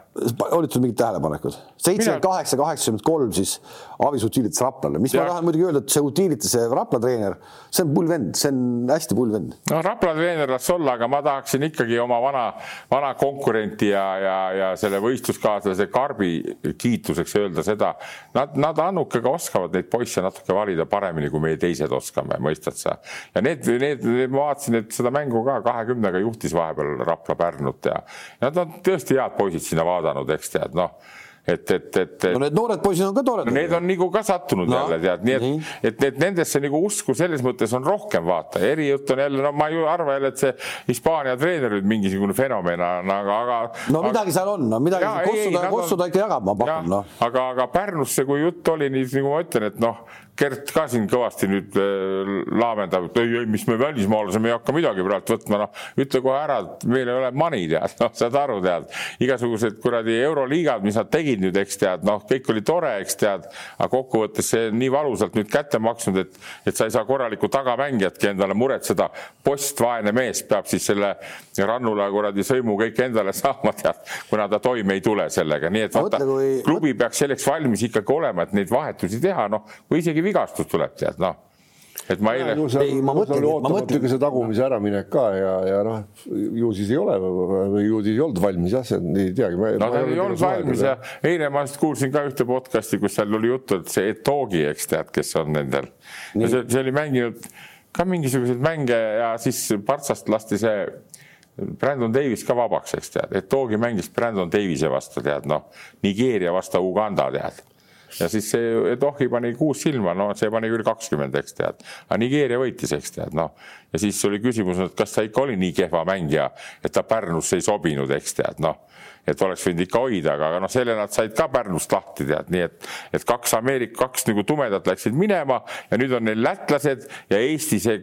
olid sul mingid tähelepanekud? seitsekümmend kaheksa, kaheksakümmend kolm siis Avis Utilitas Raplale, mis ja. ma tahan muidugi öelda, et see Utilitase Rapla treener, see on pull vend, see on hästi pull vend. no Rapla treener las olla, aga ma tahaksin ikkagi oma vana, vana konkurenti ja, ja, ja selle võistluskaaslase Karbi kiituseks öelda seda, nad, nad Annukega oskavad neid poisse natuke valida paremini, kui meie teised oskame, mõistad sa? ja need, need, need, ma vaatasin, et seda mängu ka kahekümnega juhtis vahepeal Rapla Pärnut ja nad on tõesti head poisid sinna vaadanud, eks tead, noh et, et, et. no need noored poisid on ka toredad no,. Need on nagu ka sattunud no, jälle tead, nii et nii., et, et nendesse nagu usku selles mõttes on rohkem vaata, erijutt on jälle, no ma ei arva jälle, et see Hispaania treener nüüd mingisugune fenomen on, aga, aga. no midagi seal on, no midagi, Kossu ta, Kossu ta ikka jagab, ma pakun, noh. aga, aga Pärnusse, kui jutt oli, nii nagu ma ütlen, et noh Gert ka siin kõvasti nüüd äh, laamendab, et ei, ei, mis me välismaalase, me ei hakka midagi praegu võtma, noh, ütle kohe ära, et meil ei ole money, tead, noh, saad aru, tead. igasugused kuradi euroliigad, mis nad tegid nüüd, eks tead, noh, kõik oli tore, eks tead, aga kokkuvõttes see on nii valusalt nüüd kätte maksnud, et, et sa ei saa korralikku tagamängijatki endale muretseda. post, vaene mees peab siis selle Rannula kuradi sõimu kõik endale saama, tead, kuna ta toime ei tule sellega, nii et vaata, klubi peaks selleks valmis ikkagi olema, et neid vahetusi teha, noh, kui isegi vigastus tuleb, tead noh et ma eile. ei, ma mõtlen, ma mõtlen see tagumise äraminek ka ja, ja noh, ju siis ei ole või ju siis ei olnud valmis jah, see ei teagi. no ta ei olnud valmis ja eile ma just kuulsin ka ühte podcast'i, kus seal oli juttu, et see Etogi, eks tead, kes on nendel. See, see oli mänginud ka mingisuguseid mänge ja siis Partsast lasti see Brandon Davis ka vabaks, eks tead, Etogi mängis Brandon Davise vastu, tead noh, Nigeeria vastu Uganda, tead ja siis see Edohi pani kuus silma, no see pani küll kakskümmend, eks tead, aga Nigeeria võitis, eks tead, noh. ja siis oli küsimus, et kas ta ikka oli nii kehva mängija, et ta Pärnusse ei sobinud, eks tead, noh. Et oleks võinud ikka hoida, aga noh, selle nad said ka Pärnust lahti tead, nii et, et kaks Ameerika, kaks nagu tumedat läksid minema ja nüüd on neil lätlased ja Eesti see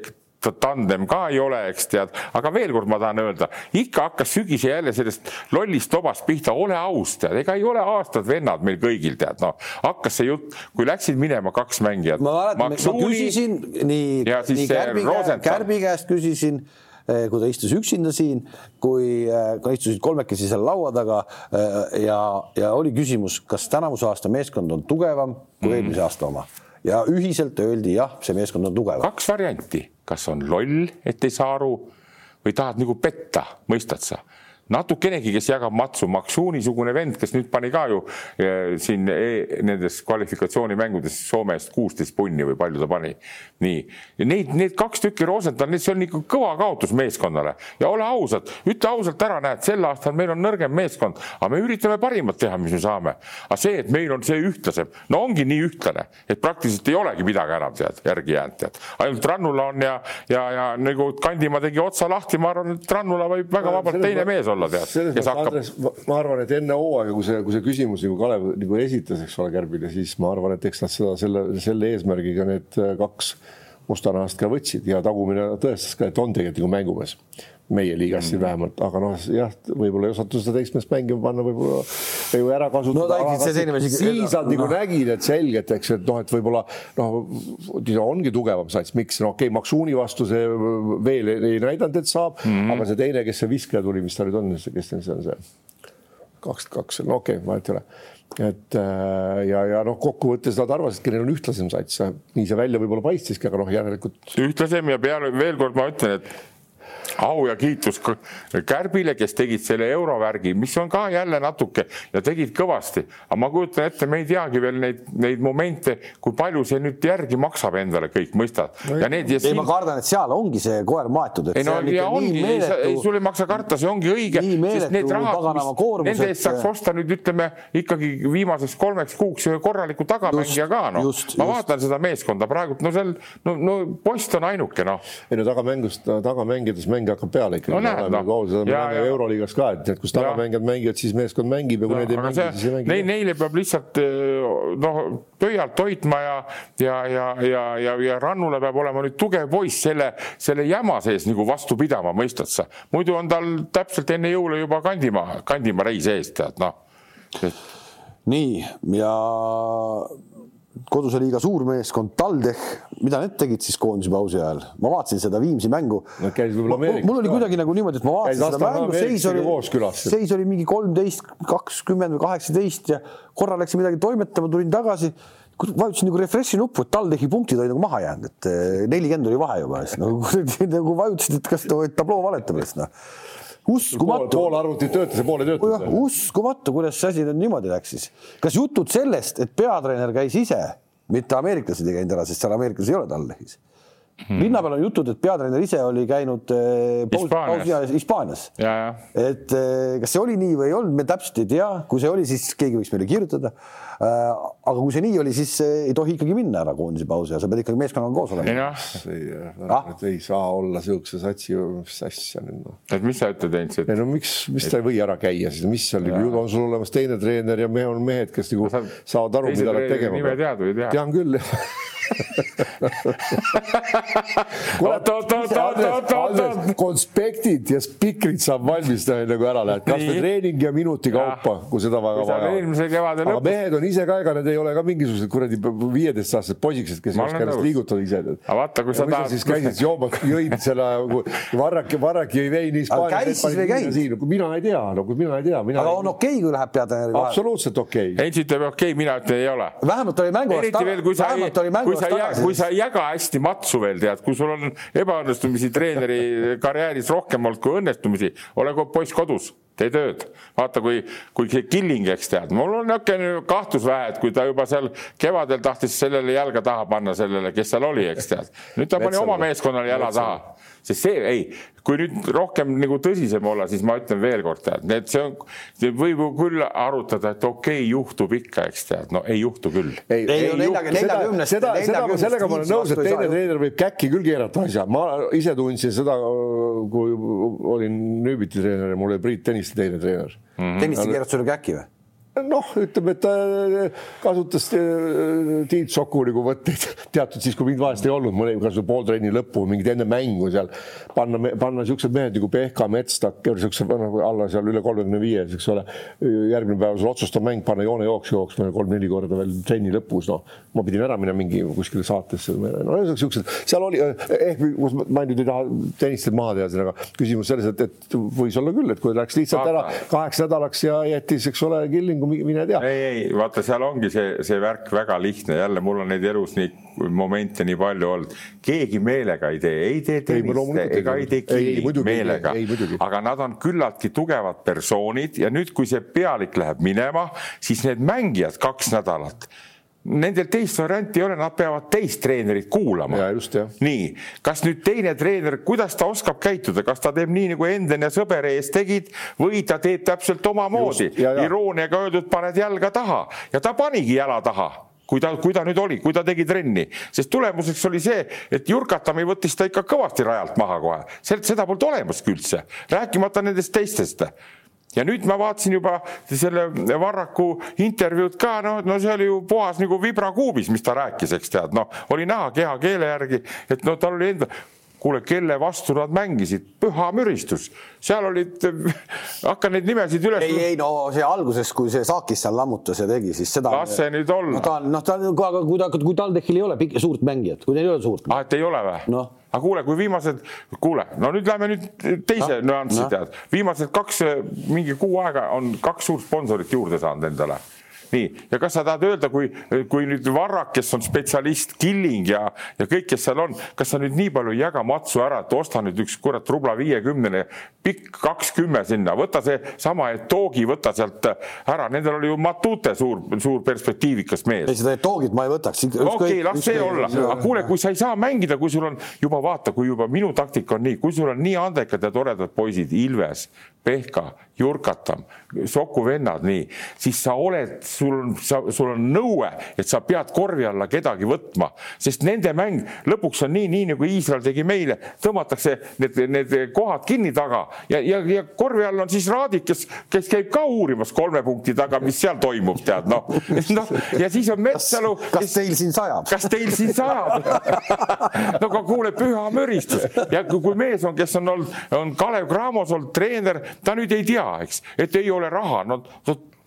tandem ka ei ole, eks tead, aga veel kord ma tahan öelda, ikka hakkas sügise jälle sellest lollist tobast pihta, ole aus, tead, ega ei ole aastad vennad meil kõigil, tead, noh, hakkas see jutt, kui läksid minema kaks mängijat. ma mäletan, ma küsisin nii, nii Kärbi, Kärbi käest küsisin eh, kui ta istus üksinda siin, kui eh, ka istusid kolmekesi seal laua taga eh, ja, ja oli küsimus, kas tänavuse aasta meeskond on tugevam kui mm. eelmise aasta oma ja ühiselt öeldi jah, see meeskond on tugev. kaks varianti, kas on loll, et ei saa aru või tahad nagu petta, mõistad sa natukenegi, kes jagab matsu, Maksuuni-sugune vend, kes nüüd pani ka ju eh, siin e, nendes kvalifikatsioonimängudes Soome eest kuusteist punni või palju ta pani. nii, neid, need kaks tükki Rosenthal, see on ikka kõva kaotus meeskonnale. Ja ole ausad, ütle ausalt ära, näed, sel aastal meil on nõrgem meeskond, aga me üritame parimat teha, mis me saame. aga see, et meil on see ühtlasem, no ongi nii ühtlane, et praktiliselt ei olegi midagi enam tead, järgi jäänud tead, ainult Rannula on ja, ja, ja nagu Kandimaa tegi otsa lahti, ma arvan, et Rannula võib väga vabalt teine mees olla olla, tead. kes hakkab. ma arvan, et enne hooaega, kui see, kui see küsimus nagu Kalev nagu esitas, eks ole, Kärbile, siis ma arvan, et eks nad seda selle, selle eesmärgiga need kaks mustanahast ka võtsid ja tagumine tõestas ka, et on tegelikult nagu mängumees meie liigas siin mm. vähemalt, aga noh, jah, võib-olla ei osatud seda teismelist mängima panna, võib-olla ju ära kasutada no,. siis nad nagu no. nägid, et selgelt, eks, et noh, et võib-olla noh, ongi tugevam sats, miks, no okei okay,, Maksuuni vastu see veel ei näidanud, et saab mm, -hmm. aga see teine, kes see viskaja tuli, mis ta nüüd on, kes see on see? kaks, kaks, no okei okay,, vahet ei ole et äh, ja, ja noh, kokkuvõttes nad arvasidki, neil on ühtlasem sats, nii see välja võib-olla paistiski, aga noh, järelikult. ühtlasem ja peale veel kord ma ütlen, et au ja kiitus Kärbile, kes tegid selle eurovärgi, mis on ka jälle natuke ja tegid kõvasti, aga ma kujutan ette, me ei teagi veel neid, neid momente, kui palju see nüüd järgi maksab endale kõik, mõistad no,? ja need ja siin... ei, ma kardan, et seal ongi see koer maetud. ei no ja ongi, ei sul ei maksa karta, see ongi õige, sest need rahad, nende eest saaks osta nüüd ütleme ikkagi viimaseks kolmeks kuuks ühe korraliku tagamängija ka noh, ma vaatan seda meeskonda praegu, no seal no, no post on ainuke noh. ei no tagamängust, tagamängides mäng hakkab peale ikkagi. no näed noh. euroliigas ka, et, et kus tagamängijad mängivad, siis meeskond mängib ja kui need ei mängi, siis ei mängi. Neil, neile peab lihtsalt eh, noh, pöialt hoidma ja, ja, ja, ja, ja, ja Rannule peab olema nüüd tugev poiss selle, selle jama sees nagu vastu pidama, mõistad sa. muidu on tal täpselt enne jõule juba Kandimaa, Kandimaa reis ees, tead noh. nii ja koduse liiga suurmeeskond TalTech, mida need tegid siis koondise pausi ajal? ma vaatasin seda Viimsi mängu. No,. mul oli kuidagi nagu niimoodi, et ma vaatasin seda mängu, seis oli, seis oli mingi kolmteist, kakskümmend või kaheksateist ja korra läksin midagi toimetama, tulin tagasi. Vajutasin nagu refresh'i nuppu, et TalTechi punktid olid nagu maha jäänud, et eh, nelikümmend oli vahe juba, siis nagu, nagu vajutasid, et kas tabloo valetab, siis noh uskumatu. pool arvutit töötas ja pool ei töötanud. uskumatu, kuidas see asi nüüd niimoodi läks siis. kas jutud sellest, et peatreener käis ise, mitte ameeriklased ei käinud ära, sest seal ameeriklasi ei ole TalTechis hmm.. linna peal on jutud, et peatreener ise oli käinud äh, Hispaanias. et äh, kas see oli nii või ei olnud, me täpselt ei tea, kui see oli, siis keegi võiks meile kirjutada. Aga kui see nii oli, siis ei tohi ikkagi minna ära koondise pausi ja sa pead ikkagi meeskonnaga koos olema. ei, ah? ei saa olla siukse satsi, mis asja nüüd noh. et mis sa ütled, Heinz, et? ei no miks, miks ta ei või ära käia siis, mis seal ju on sul olemas teine treener ja me on mehed, kes nagu saavad aru, mida nad tegema peavad. tean küll konspektid ja spikrid saab valmis teha, enne kui ära lähed, kasvõi treening ja minuti kaupa, kui seda väga vaja on. aga mehed on ise ka, ega need ei ole ka mingisugused kuradi viieteistaastased poisikesed, kes oska ennast liigutada ise. aga vaata, kui sa tahad. siis käisid joomas, jõid selle, Varrak, Varrak jõi veini Hispaanias. käis siis või ei käinud? mina ei tea, no kui mina ei tea. aga on okei okay,, kui läheb peatreeneri vahele? absoluutselt okei okay.. Heinz ütleb okei okay,, mina ütlen ei ole. vähemalt oli mängu kui sa ei, kui sa ei, kui sa ei jaga hästi matsu veel tead, kui sul on ebaõnnestumisi treeneri karjääris rohkem olnud kui õnnestumisi, ole poiss kodus tee tööd, vaata, kui, kui see Killing, eks tead, mul on niisugune kahtlus vähe, et kui ta juba seal kevadel tahtis sellele jalga taha panna, sellele, kes seal oli, eks tead. nüüd ta pani oma meeskonnale jala taha sest see ei, kui nüüd rohkem nagu tõsisem olla, siis ma ütlen veelkord, tead, need, see on, võib ju küll arutada, et okei okay,, juhtub ikka, eks tead, no ei juhtu küll. ei, ei, ei juhtu, seda, seda, seda, sellega ma olen nõus, et teine treener võib käkki küll keerata asja, ma ise tundsin seda, kui olin Nüübiti treener ja mul oli Priit Tõniste teine treener mm -hmm.. Tõniste keeras sulle käkki või? Noh, ütleme, et ta äh, kasutas äh, Tiit Soku nagu võtteid teatud siis, kui mind vahest ei olnud, mõne kas või pool trenni lõppu, mingit enne mängu seal panna, panna niisugused mehed nagu Pehka, Metstak, niisuguse nagu alla seal üle kolmekümne viies, eks ole. järgmine päev sul otsustav mäng, panna joonejooks jooksma kolm-neli korda veel trenni lõpus, noh. ma pidin ära minema mingi kuskile saatesse, no niisugused, seal oli ehk ma nüüd ei taha tennist maha teha, aga küsimus selles, et, et võis olla küll, et kui läks lihtsalt ära kaheks nädalaks ja jättis, eks ole, Killingu mine tea. ei, ei vaata, seal ongi see, see värk väga lihtne, jälle mul on neid elus nii momente nii palju olnud, keegi meelega ei tee, ei tee tennist ega ei tee keegi meelega, aga nad on küllaltki tugevad persoonid ja nüüd, kui see pealik läheb minema, siis need mängijad kaks nädalat nendel teist varianti ei ole, nad peavad teist treenerit kuulama. nii, kas nüüd teine treener, kuidas ta oskab käituda, kas ta teeb nii nagu Enden ja Sõber ees tegid või ta teeb täpselt omamoodi, irooniaga öeldud, paned jalga taha. Ja ta panigi jala taha kui ta, kui ta nüüd oli, kui ta tegi trenni, sest tulemuseks oli see, et Jurkatami võttis ta ikka kõvasti rajalt maha kohe, seda polnud olemaski üldse, rääkimata nendest teistest ja nüüd ma vaatasin juba selle Varraku intervjuud ka, no, no see oli ju puhas nagu vibrakuubis, mis ta rääkis, eks tead, noh, oli näha kehakeele järgi, et no tal oli enda kuule, kelle vastu nad mängisid, püha müristus, seal olid, hakka neid nimesid üles. ei, ei no see alguses, kui see Saakis seal lammutas ja tegi, siis seda. las see nüüd olla. no ta noh, ta aga kui ta, kui TalTechil ei ole pikk, suurt mängijat, kui neil ei ole suurt. ah, et ei ole või no.? Aga kuule, kui viimased, kuule, no nüüd lähme nüüd teise no, nüanssi no. tead, viimased kaks, mingi kuu aega on kaks suurt sponsorit juurde saanud endale nii, ja kas sa tahad öelda, kui, kui nüüd Varrak, kes on spetsialist, Killing ja, ja kõik, kes seal on, kas sa nüüd nii palju ei jaga matsu ära, et osta nüüd üks kurat rubla viiekümnene, pikk kakskümme sinna, võta seesama Etogi, võta sealt ära, nendel oli ju Matute suur, suur perspektiivikas mees. ei, seda Etogit ma ei võtaks. okei las see olla, aga kuule, kui sa ei saa mängida, kui sul on juba vaata, kui juba minu taktika on nii, kui sul on nii andekad ja toredad poisid, Ilves, Pehka, Jurkatam, Soku vennad, nii, siis sa oled, sul on, sul on nõue, et sa pead korvi alla kedagi võtma, sest nende mäng lõpuks on nii, nii nagu Iisrael tegi meile, tõmmatakse need, need kohad kinni taga ja, ja, ja korvi all on siis Raadik, kes, kes käib ka uurimas kolme punkti taga, mis seal toimub, tead noh, noh ja siis on Metsalu. kas, kas teil siin sajab? kas teil siin sajab no aga kuule, püha müristus ja kui mees on, kes on olnud, on Kalev Cramos olnud treener ta nüüd ei tea, eks, et ei ole raha, no,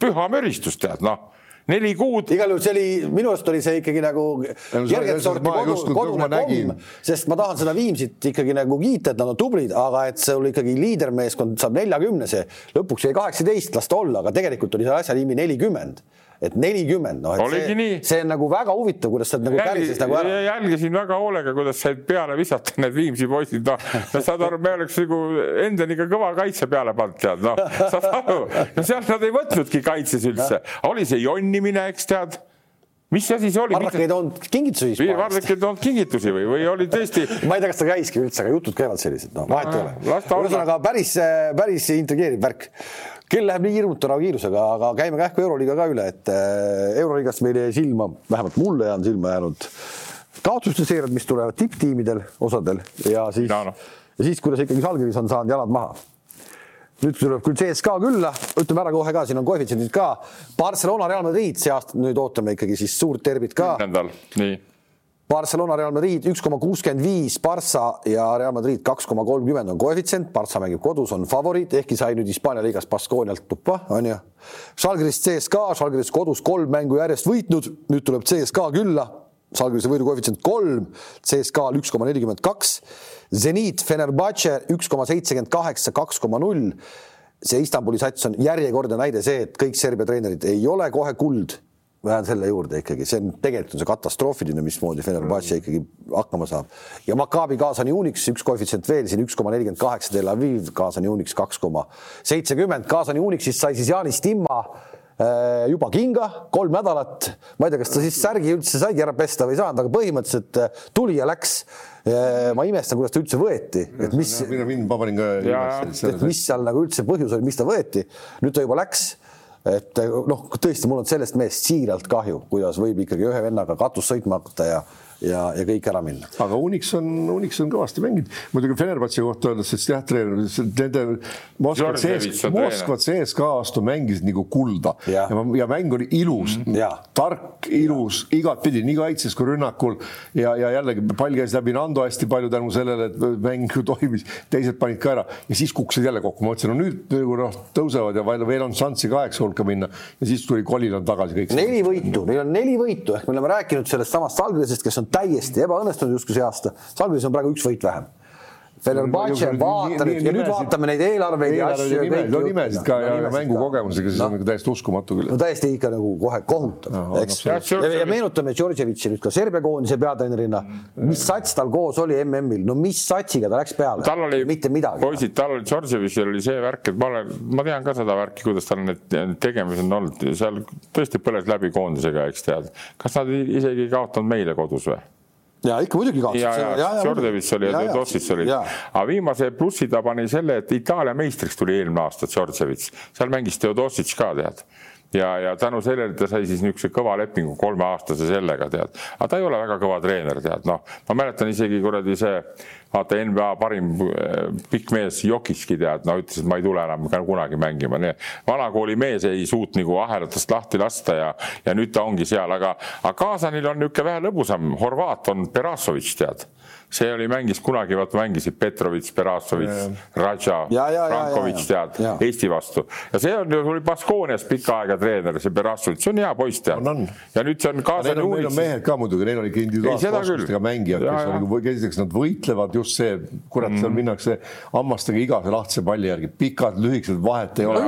püha müristus tead, noh. Neli kuud. igal juhul see oli, minu arust oli see ikkagi nagu kerget sorti kodu, kodune pomm, sest ma tahan seda Viimsit ikkagi nagu kiita, et nad on tublid, aga et see oli ikkagi liidermeeskond saab neljakümnese, lõpuks jäi kaheksateist, las ta olla, aga tegelikult oli selle asja nimi nelikümmend et nelikümmend, noh, et see, see on nagu väga huvitav, kuidas sa nagu pärises nagu ära. jälgisin väga hoolega, kuidas said peale visata need Viimsi poisid, noh, saad aru, me oleks nagu endani ka kõva kaitse peale pannud, tead, noh, saad aru, no sealt nad ei võtnudki kaitses üldse, oli see jonnimine, eks tead mis asi see oli? Varlak ei toonud kingitusi Hispaaniast. Varlak ei toonud kingitusi või, või oli tõesti? ma ei tea, kas ta käiski üldse, aga jutud käivad sellised, noh, vahet ei ole. ühesõnaga päris, päris intrigeeriv värk kell läheb nii hirmutava kiirusega, aga käime kähku Euroliiga ka üle, et äh, Euroliigast meil jäi silma, vähemalt mulle on silma jäänud kaotuste seeriad, mis tulevad tipptiimidel, osadel ja siis no,, no. ja siis, kuidas ikkagi Žalgiris on saanud jalad maha. nüüd tuleb küll CSKA külla, ütleme ära kohe ka, siin on koefitsiendid ka. Barcelona, Real Madrid, see aasta nüüd ootame ikkagi siis suurt derbit ka. kümnendal, nii Barcelona, Real Madrid üks koma kuuskümmend viis, Barca ja Real Madrid kaks koma kolmkümmend on koefitsient, Barca mängib kodus, on favoriit, ehkki sai nüüd Hispaania liigas Baskoonialt tuppa, onju. Žalgiris CSKA, Žalgiris kodus kolm mängu järjest võitnud, nüüd tuleb CSKA külla, Žalgirise võidu koefitsient kolm, CSKA-l üks koma nelikümmend kaks, Zenit, Fenerbahce üks koma seitsekümmend kaheksa, kaks koma null. see Istanbuli sats on järjekordne näide see, et kõik Serbia treenerid ei ole kohe kuld ma jään selle juurde ikkagi, see on tegelikult on see katastroofiline, mismoodi Fenerbahce ikkagi hakkama saab. ja Maccabi Kaasani Unix üks koefitsient veel siin üks koma nelikümmend kaheksa, Tel Aviv Kaasani Unix kaks koma seitsekümmend, Kaasani Unixist sai siis Jaanis Timma äh, juba kinga, kolm nädalat, ma ei tea, kas ta siis särgi üldse saigi ära pesta või ei saanud, aga põhimõtteliselt äh, tuli ja läks. Äh, ma imestan, kuidas ta üldse võeti, et mis. mina, ma panin ka. et mis seal nagu üldse põhjus oli, miks ta võeti, nüüd ta juba läks et noh, tõesti, mul on sellest mehest siiralt kahju, kuidas võib ikkagi ühe vennaga katus sõitma hakata ja ja, ja kõik ära minna. aga Unix on, Unix on kõvasti mänginud, muidugi Fenerbahce kohta öeldes, et jah, treener, nende Moskva CS, Moskva CSKA vastu mängisid nagu kulda. Ja, ja, ja mäng oli ilus mm, -hmm. tark, ilus, igatpidi nii kaitses kui rünnakul. Ja, ja jällegi pall käis läbi Nando hästi palju tänu sellele, et mäng ju toimis, teised panid ka ära. Ja siis kukkusid jälle kokku, ma mõtlesin, no nüüd nagu noh, tõusevad ja veel on šanssi kaheksa hulka minna. Ja siis tuli Koliland tagasi kõik. neli võitu, neil on neli võitu. Ehk me oleme rääkinud sellest samast Algrisest, kes on täiesti ebaõnnestunud justkui see aasta. Salgris on praegu üks võit vähem Fenerbahce, vaata nüüd ja nüüd vaatame neid eelarveid ja asju. no nimesid ka ja mängukogemusega, siis on nagu täiesti uskumatu küll. no täiesti ikka nagu kohe kohutav, eks. ja, ja meenutame Djordjevitši nüüd ka Serbia koondise peatreenerina, mis sats tal koos oli MM-il, no mis satsiga ta läks peale? tal oli, mitte midagi. poisid, tal oli Djordjevitšil oli see värk, et ma olen, ma tean ka seda värki, kuidas tal need tegemised on olnud, seal tõesti põles läbi koondisega, eks tead. kas nad isegi ei kaotanud meile kodus või? Ja ikka muidugi kaotasid. Djordjevitš oli ja Teodosic oli, aga viimase plussi ta pani selle, et Itaalia meistriks tuli eelmine aasta Djordjevitš, seal mängis Teodosic ka tead ja, ja tänu sellele ta sai siis niisuguse kõva lepingu kolmeaastase sellega tead, aga ta ei ole väga kõva treener, tead. Noh, ma mäletan isegi kuradi see vaata NBA parim äh, pikk mees Jokiski tead, no ütles, et ma ei tule enam kunagi mängima, vanakooli mees ei suutnud nagu ahelatest lahti lasta ja, ja nüüd ta ongi seal, aga, aga Kaasanil on niisugune vähe lõbusam, horvaat on Berasovitš tead see oli, mängis kunagi, vaata mängisid Petrovitš, Berasovitš, Radža, Frankovitš tead Eesti vastu ja see on ju, oli Baskoonias pikka aega treener, see Berasovitš, see on hea poiss tead. ja nüüd see on kaasane uudis. Neil on mehed ka muidugi, neil on ikka individuaalsete oskustega mängijad, kes on nagu, esiteks nad võitlevad just see, kurat mm., seal minnakse hammastega igase lahtise palli järgi, pikad, lühikesed, vahet ei ole.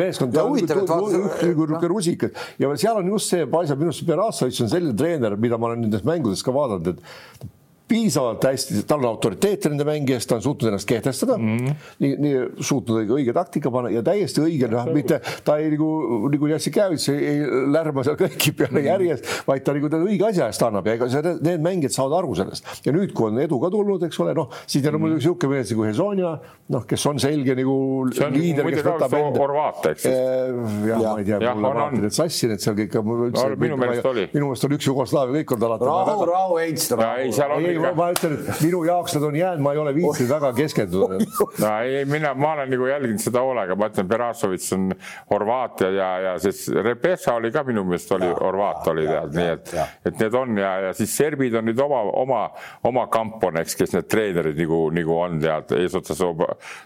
meeskond on niisugune rusikas ja seal on just see, paistab minu arust Berasovitš on selline treener, mida ma olen nendes mängudes ka vaadanud, et piisavalt hästi, tal on autoriteet nende mängijast, ta on suutnud ennast kehtestada mm, -hmm. nii, nii suutnud õige, õige taktika panna ja täiesti õige, noh, mitte ta ei nagu, nagu Jassikevitš ei, ei lärma seal kõiki peale mm -hmm. järjest, vaid ta nagu ta õige asja eest annab ja ega see, need mängijad saavad aru sellest. ja nüüd, kui on edu ka tulnud, eks ole, noh, siis on mm -hmm. muidugi niisugune mees nagu Hezonia, noh, kes on selge nagu liider, kes võtab enda. Horvaat, eks. jah, ma ei tea, mulle alati need sassi, need seal kõik, minu meelest oli. minu meelest oli üks Jugoslaavia, kõik on alati. rahu, rahu, Heinz. ei, seal on ma ütlen, et minu jaoks nad on jäänud, ma ei ole viitsinud väga keskenduda. no ei, mina, ma olen nagu jälginud seda hoolega, ma ütlen, Berasovitš on Horvaatia ja, ja siis Repesa oli ka minu meelest oli Horvaat oli tead, nii et, et need on ja, ja siis serbid on nüüd oma, oma, oma kamp on, eks, kes need treenerid nagu, nagu on tead, eesotsas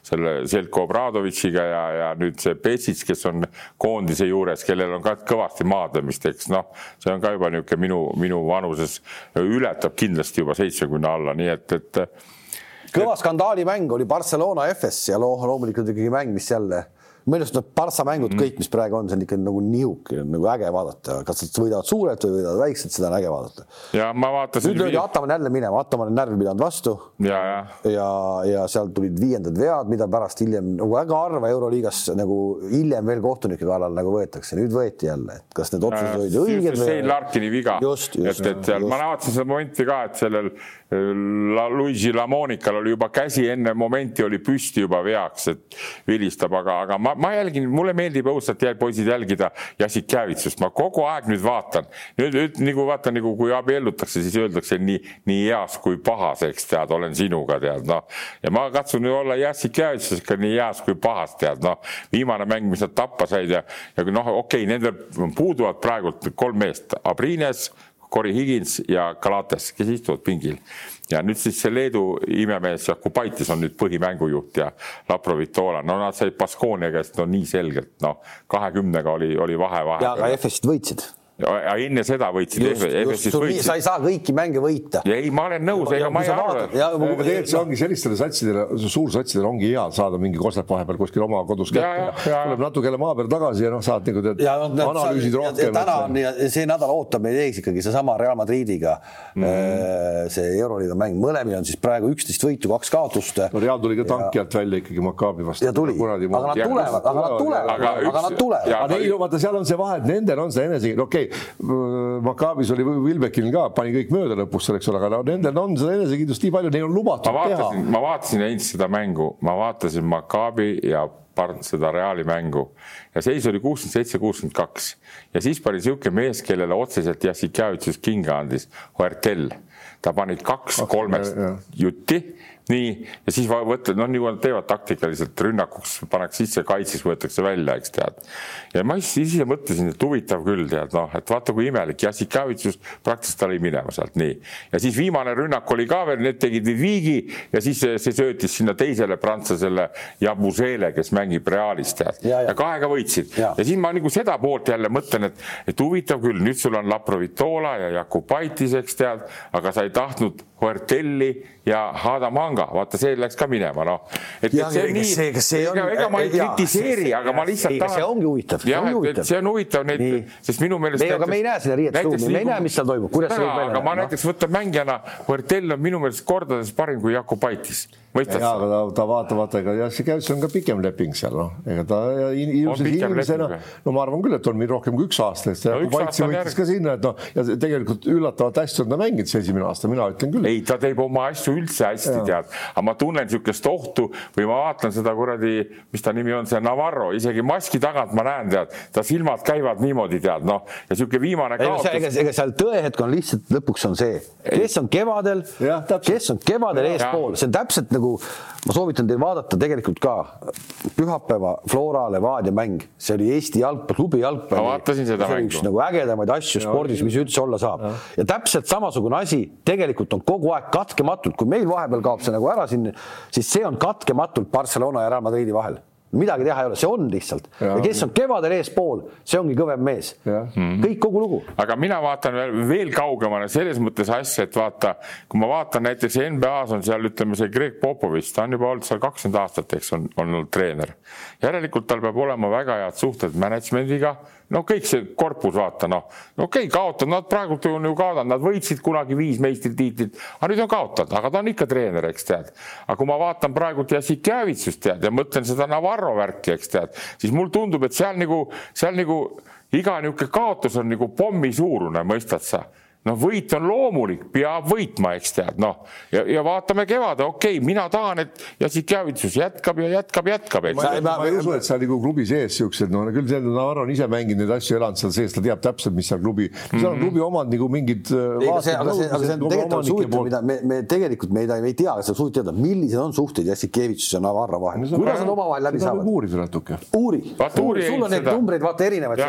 selle Selko Obradovitšiga ja, ja nüüd see Pesic, kes on koondise juures, kellel on ka kõvasti maadlemist, eks noh, see on ka juba niisugune minu, minu vanuses ületab kindlasti juba seitsmekümne alla, nii et, et kõva skandaalimäng oli Barcelona FS ja loomulikult ikkagi mäng, mis jälle minu arust need Partsa mängud mm, kõik, mis praegu on, see on ikka nagu nihuke, nagu äge vaadata, kas nad võidavad suurelt või võidavad väikselt, seda on äge vaadata. ja ma vaatasin. nüüd löödi Ataman jälle minema, Ataman on närvi pidanud vastu. ja, ja, ja, ja sealt tulid viiendad vead, mida pärast hiljem nagu väga harva Euroliigas nagu hiljem veel kohtunike kallal nagu võetakse, nüüd võeti jälle, et kas need otsused olid õiged või. Stein Larkini viga, et, et seal ma vaatasin seda momenti ka, et sellel La Luigi Lamonikal oli juba käsi enne momenti oli püsti juba veaks, et vilistab, aga, aga ma, ma jälgin, mulle meeldib õudselt poisid jälgida Jassikjävitsust, ma kogu aeg nüüd vaatan. nüüd, nüüd nagu vaatan nagu kui abiellutakse, siis öeldakse nii, nii heas kui pahas, eks tead, olen sinuga tead noh. ja ma katsun nüüd olla Jassikjävitsus ikka nii heas kui pahas tead noh. viimane mäng, mis nad tappa said ja, ja noh, okei okay,, nendel puuduvad praegult kolm meest, Abrines Cory Higins ja Kalates, kes istuvad pingil. ja nüüd siis see Leedu imemees Jakubaitis on nüüd põhimängujuht ja Laprovitola, no nad said Baskoonia käest no nii selgelt, noh, kahekümnega oli, oli vahe vahe. ja aga EFS-ist võitsid ja enne seda võitsid. sa ei saa kõiki mänge võita. ei, ma olen nõus, ega ma ei arva. tegelikult see ongi sellistele satsidele, suursatsidele ongi hea saada mingi koslep vahepeal kuskil oma kodus kätte. tuleb natuke jälle maa peale tagasi ja noh, saad nagu tead no, analüüsid rohkem. täna on ja see nädal ootab meid ees ikkagi seesama Real Madridiga mm. -hmm. see Euroliiga mäng, mõlemil on siis praegu üksteist võitu, kaks kaotust. no Real tuli ka tanki alt välja ikkagi Maccabi vastu. ja tuli, aga nad tulevad, aga nad tulevad, aga nad tulevad. aga ei, vaata, seal on see vahe, et nendel on see enesekindlus, okei okei, Makaabis oli Vilbekil ka, pani kõik mööda lõpus selleks ole, aga no nendel on seda enesekindlust nii palju, neil on lubatud ma vaatasin, teha. ma vaatasin eilst seda mängu, ma vaatasin Makaabi ja seda Reali mängu ja seis oli kuuskümmend seitse, kuuskümmend kaks ja siis pani niisugune mees, kellele otseselt Jassikjavitsus kinga andis, Huertel. ta pani kaks okay, kolmest jutti nii, ja siis võtad, noh, nagu nad teevad taktikaliselt rünnakuks, pannakse sisse, kaitses võetakse välja, eks tead. ja ma siis ise mõtlesin, et huvitav küll tead, noh, et vaata kui imelik, Jassikavitsus praktiliselt oli minema sealt nii. ja siis viimane rünnak oli ka veel, need tegid viigi ja siis see, see söötis sinna teisele prantslasele Jabusele, kes mängib Realis tead ja, ja. ja kahega võitsid ja. ja siis ma nagu seda poolt jälle mõtlen, et, et huvitav küll, nüüd sul on Laprovitola ja Jakubaitis, eks tead, aga sa ei tahtnud Huertelli ja Hadamanga, vaata see läks ka minema, noh. et, et see on nii, ega, ega ma ei kritiseeri, aga ma lihtsalt tahan. see ongi huvitav. jah, et see on huvitav neid, sest minu meelest. aga me ei näe seda riietusruumi, me ei näe, mis seal toimub, kuidas see võib välja näha. aga ma näiteks võtan mängijana, Huertel on minu meelest kordades parim kui Jakubaitis mõistad sa? aga ta, ta vaata, vaata, ega jah, see käis, on ka pikem leping seal, noh, ega ta ilmselt inimesena, no ma arvan küll, et on meil rohkem kui üks aasta, sest no, Vaitsi võttis ka sinna, et noh, ja tegelikult üllatavalt hästi on ta mänginud see esimene aasta, mina ütlen küll. ei, ta teeb oma asju üldse hästi, tead, aga ma tunnen niisugust ohtu või ma vaatan seda kuradi, mis ta nimi on, see Navarro, isegi maski tagant ma näen, tead, ta silmad käivad niimoodi, tead, noh, ja niisugune viimane kaotus. ega, ega seal tõehetk on lihtsalt lõpuks on see, kes on kevadel, kes on kevadel eespool, see on täpselt nagu ma soovitan teil vaadata tegelikult ka pühapäeva Flora Levadia mäng, see oli Eesti jalgpall, klubi jalgpall. ma vaatasin seda mängu. üks nagu ägedamaid asju ja, spordis, mis üldse olla saab. Ja. ja täpselt samasugune asi tegelikult on kogu aeg katkematult, kui meil vahepeal kaob see nagu ära siin, siis see on katkematult Barcelona ja Real Madridi vahel midagi teha ei ole, see on lihtsalt ja, kes on kevadel eespool, see ongi kõvem mees. Mhm. kõik kogu lugu. aga mina vaatan veel, veel kaugemale selles mõttes asja, et vaata, kui ma vaatan näiteks NBA-s on seal, ütleme see Greg Popovitš, ta on juba olnud seal kakskümmend aastat, eks on, on olnud treener. järelikult tal peab olema väga head suhted management'iga no kõik see korpus, vaata noh, okei okay,, kaotanud, nad praegult on ju kaotanud, nad võitsid kunagi viis meistritiitlit, aga nüüd on kaotanud, aga ta on ikka treener, eks tead. aga kui ma vaatan praegult Jassikjavitsust tead ja mõtlen seda Navarro värki, eks tead, siis mulle tundub, et seal nagu, seal nagu iga niisugune kaotus on nagu pommi suurune, mõistad sa noh, võit on loomulik, peab võitma, eks tead, noh ja, ja vaatame kevade, okei okay,, mina tahan, et Jassikjavitsus jätkab ja jätkab, jätkab, eks. ma, ma, ma ei usu, et seal nagu klubi sees siuksed, no küll see Navarro on ise mänginud neid asju, elanud seal sees, ta teab täpselt, mis seal klubi mm, -hmm. seal on klubi omad nagu mingid. Äh, aga see, aga see, aga see on tegelikult huvitav, mida me, me tegelikult me ei, me ei tea, kas sa suudad teada, millised on suhted Jassikjevitsus ja Navarro vahel, kuidas nad omavahel läbi saavad? uurida natuke. uuri, sul on neid numbreid vaata erinevaid.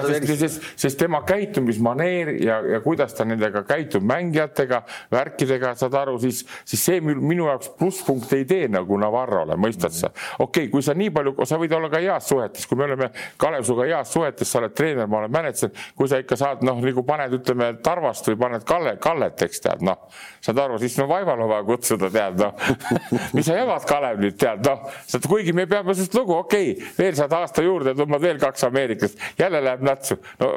sest tema käitumismaneer ja, ja kuidas ta nendega käitub mängijatega, värkidega, saad aru, siis, siis see minu jaoks plusspunkte ei tee nagu Navarrole, mõistad sa? okei okay,, kui sa nii palju, sa võid olla ka heas suhetes, kui me oleme Kalev sinuga heas suhetes, sa oled treener, ma olen mänedžer, kui sa ikka saad noh, nagu paned, ütleme Tarvast või paned Kalle, Kallet, eks tead, noh, saad aru, siis no vaeval on vaja kutsuda, tead noh. Mis sa jagad, Kalev nüüd tead, noh, kuigi me peame sinust lugu, okei okay,, veel saad aasta juurde, tõmbad veel kaks ameeriklast, jälle läheb natsu, no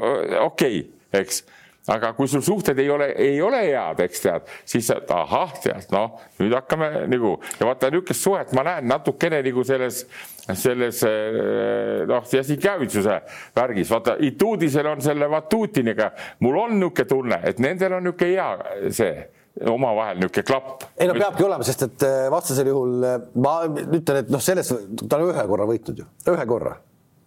okei okay, eks aga kui sul suhted ei ole, ei ole head, eks tead, siis ahah, tead, noh, nüüd hakkame nagu ja vaata niisugust suhet ma näen natukene nagu selles, selles eh, noh, Jassikjavitsuse värgis, vaata Ituudisel on selle Vatutiniga, mul on niisugune tunne, et nendel on niisugune hea see omavahel niisugune klapp. ei no peabki olema, sest et eh, vastasel juhul eh, ma ütlen, et noh, selles ta on ühe korra võitnud ju, ühe korra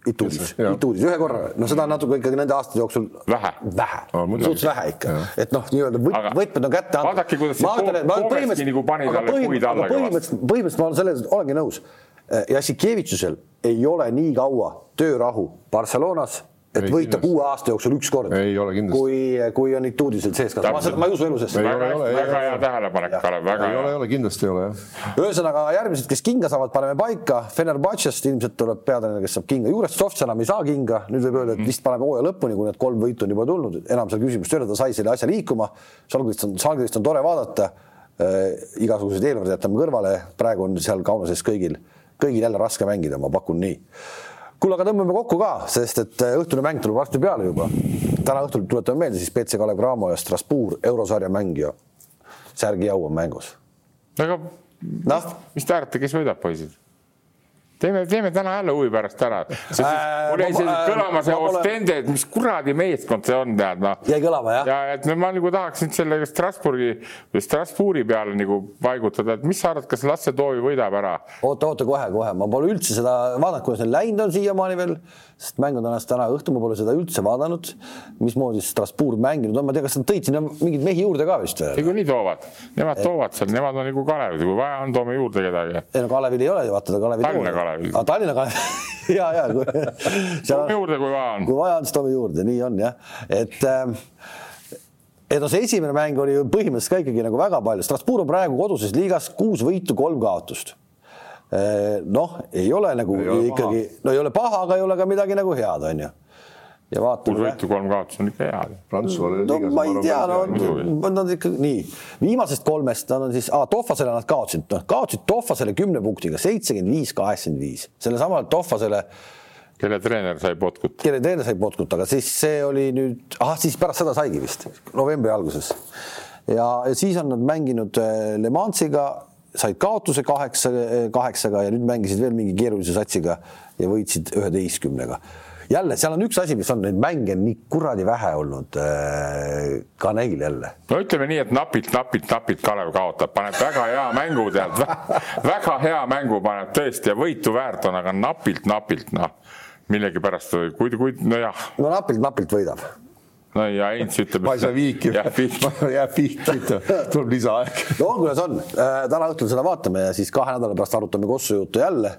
Ituudis, Ituudis. ühe korra, no seda on natuke ikkagi nende aastate jooksul vähe, vähe. Suhteliselt vähe ikka, et noh, nii-öelda võt, võtmed on kätte antud. vaadake, kuidas see Povesti nagu pani talle puid alla kõvasti. põhimõtteliselt ma olen selles, olengi nõus. Jassikevitsusel ei ole nii kaua töörahu Barcelonas et ei, võita kuue aasta jooksul üks kord. kui, kui on Ituudisel sees ka, ma, ma ei usu elu sees. väga, väga hea tähelepanek, Kalev, väga hea. ei ole, ei ole, kindlasti ei ole jah. ühesõnaga järgmised, kes kinga saavad, paneme paika. Fenerbahcest ilmselt tuleb peatreener, kes saab kinga, juurest Softs enam ei saa kinga, nüüd võib öelda, et vist paneme hooaja lõpuni, kui need kolm võitu on juba tulnud, enam seal küsimust ei ole, ta sai selle asja liikuma. Salgrist on, Salgrist on tore vaadata äh,. igasugused eelarved jätame kõrvale, praegu on seal Kaunases kõigil, kõigil jälle raske mängida, ma pakun nii kuule, aga tõmbame kokku ka, sest et äh, õhtune mäng tuleb varsti peale juba. täna õhtul tuletame meelde siis BC Kalev Cramo ja Strasbourg eurosarja mängija. Särgi Jau on mängus. aga no? mis te arvate, kes võidab, poisid? Teeme, teeme täna jälle huvi pärast ära. mul jäi see kõlama see Ostende, et mis kuradi meeskond see on, tead noh. jäi kõlama jah? ja et ma nagu tahaks nüüd selle Strasbourgi, Strasbourgi peale nagu paigutada, et mis sa arvad, kas Lasse Toovi võidab ära? oota, oota kohe-kohe, ma pole üldse seda vaadanud, kuidas neil läinud on siiamaani veel, sest mäng on tänast täna õhtul, ma pole seda üldse vaadanud. mismoodi Strasbourg mänginud on, ma ei tea, kas nad tõid sinna mingeid mehi juurde ka vist veel? niikuinii toovad, nemad toovad seal, nemad on nagu Kalevid, kui vaja on, toome juurde kedagi. ei no Kalevil ei ole ju, vaata ta Kalevil. Tallinna Kalev Ah, Tallinna Kalev ja, ja kui toome juurde, kui vaja on. kui vaja on, siis toome juurde, nii on jah, et äh, et no see esimene mäng oli ju põhimõtteliselt ka ikkagi nagu väga palju, Strasbourg on praegu koduses liigas kuus võitu, kolm kaotust. Äh, noh, ei ole nagu ei ole ikkagi, no ei ole paha, aga ei ole ka midagi nagu head, on ju ja vaatame. kuus võitu, kolm kaotust on ikka hea. Prantsusmaal no ma ei tea, no nad ikka nii, viimasest kolmest nad on siis Tohvasele nad kaotsid, noh kaotsid Tohvasele kümne punktiga, seitsekümmend viis, kaheksakümmend viis, sellesamale Tohvasele kelle treener sai potkut? kelle treener sai potkut, aga siis see oli nüüd, ahah, siis pärast seda saigi vist, novembri alguses. ja, ja siis on nad mänginud äh, Le Mansiga, said kaotuse kaheksa, kaheksaga ja nüüd mängisid veel mingi keerulise satsiga ja võitsid üheteistkümnega jälle seal on üks asi, mis on neid mänge nii kuradi vähe olnud äh, ka neil jälle. no ütleme nii, et napilt, napilt, napilt Kalev kaotab, paneb väga hea mängu tead väga hea mängu paneb tõesti ja võitu väärt on, aga napilt, napilt noh, millegipärast, kui, kui nojah. no napilt, napilt võidab no ja Heinz ütleb. ma ei saa viiki. jääb viiki. jääb viiki, tuleb lisaaeg. no on, kuidas on, äh, täna õhtul seda vaatame ja siis kahe nädala pärast arutame Kossu juttu jälle.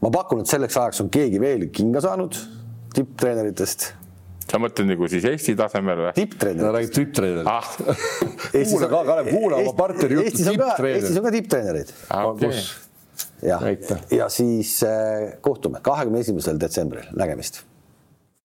ma pakun, et selleks ajaks on keegi veel kinga saanud tipptreeneritest sa mõtled nagu siis Eesti tasemel või? tipptreener. ta räägib tipptreenerist ah. kuula ka, Kalev, kuula oma partneri juttu, tipptreener. Eestis on ka tipptreenerid ah,. Okay. ja, ja siis äh, kohtume kahekümne esimesel detsembril, nägemist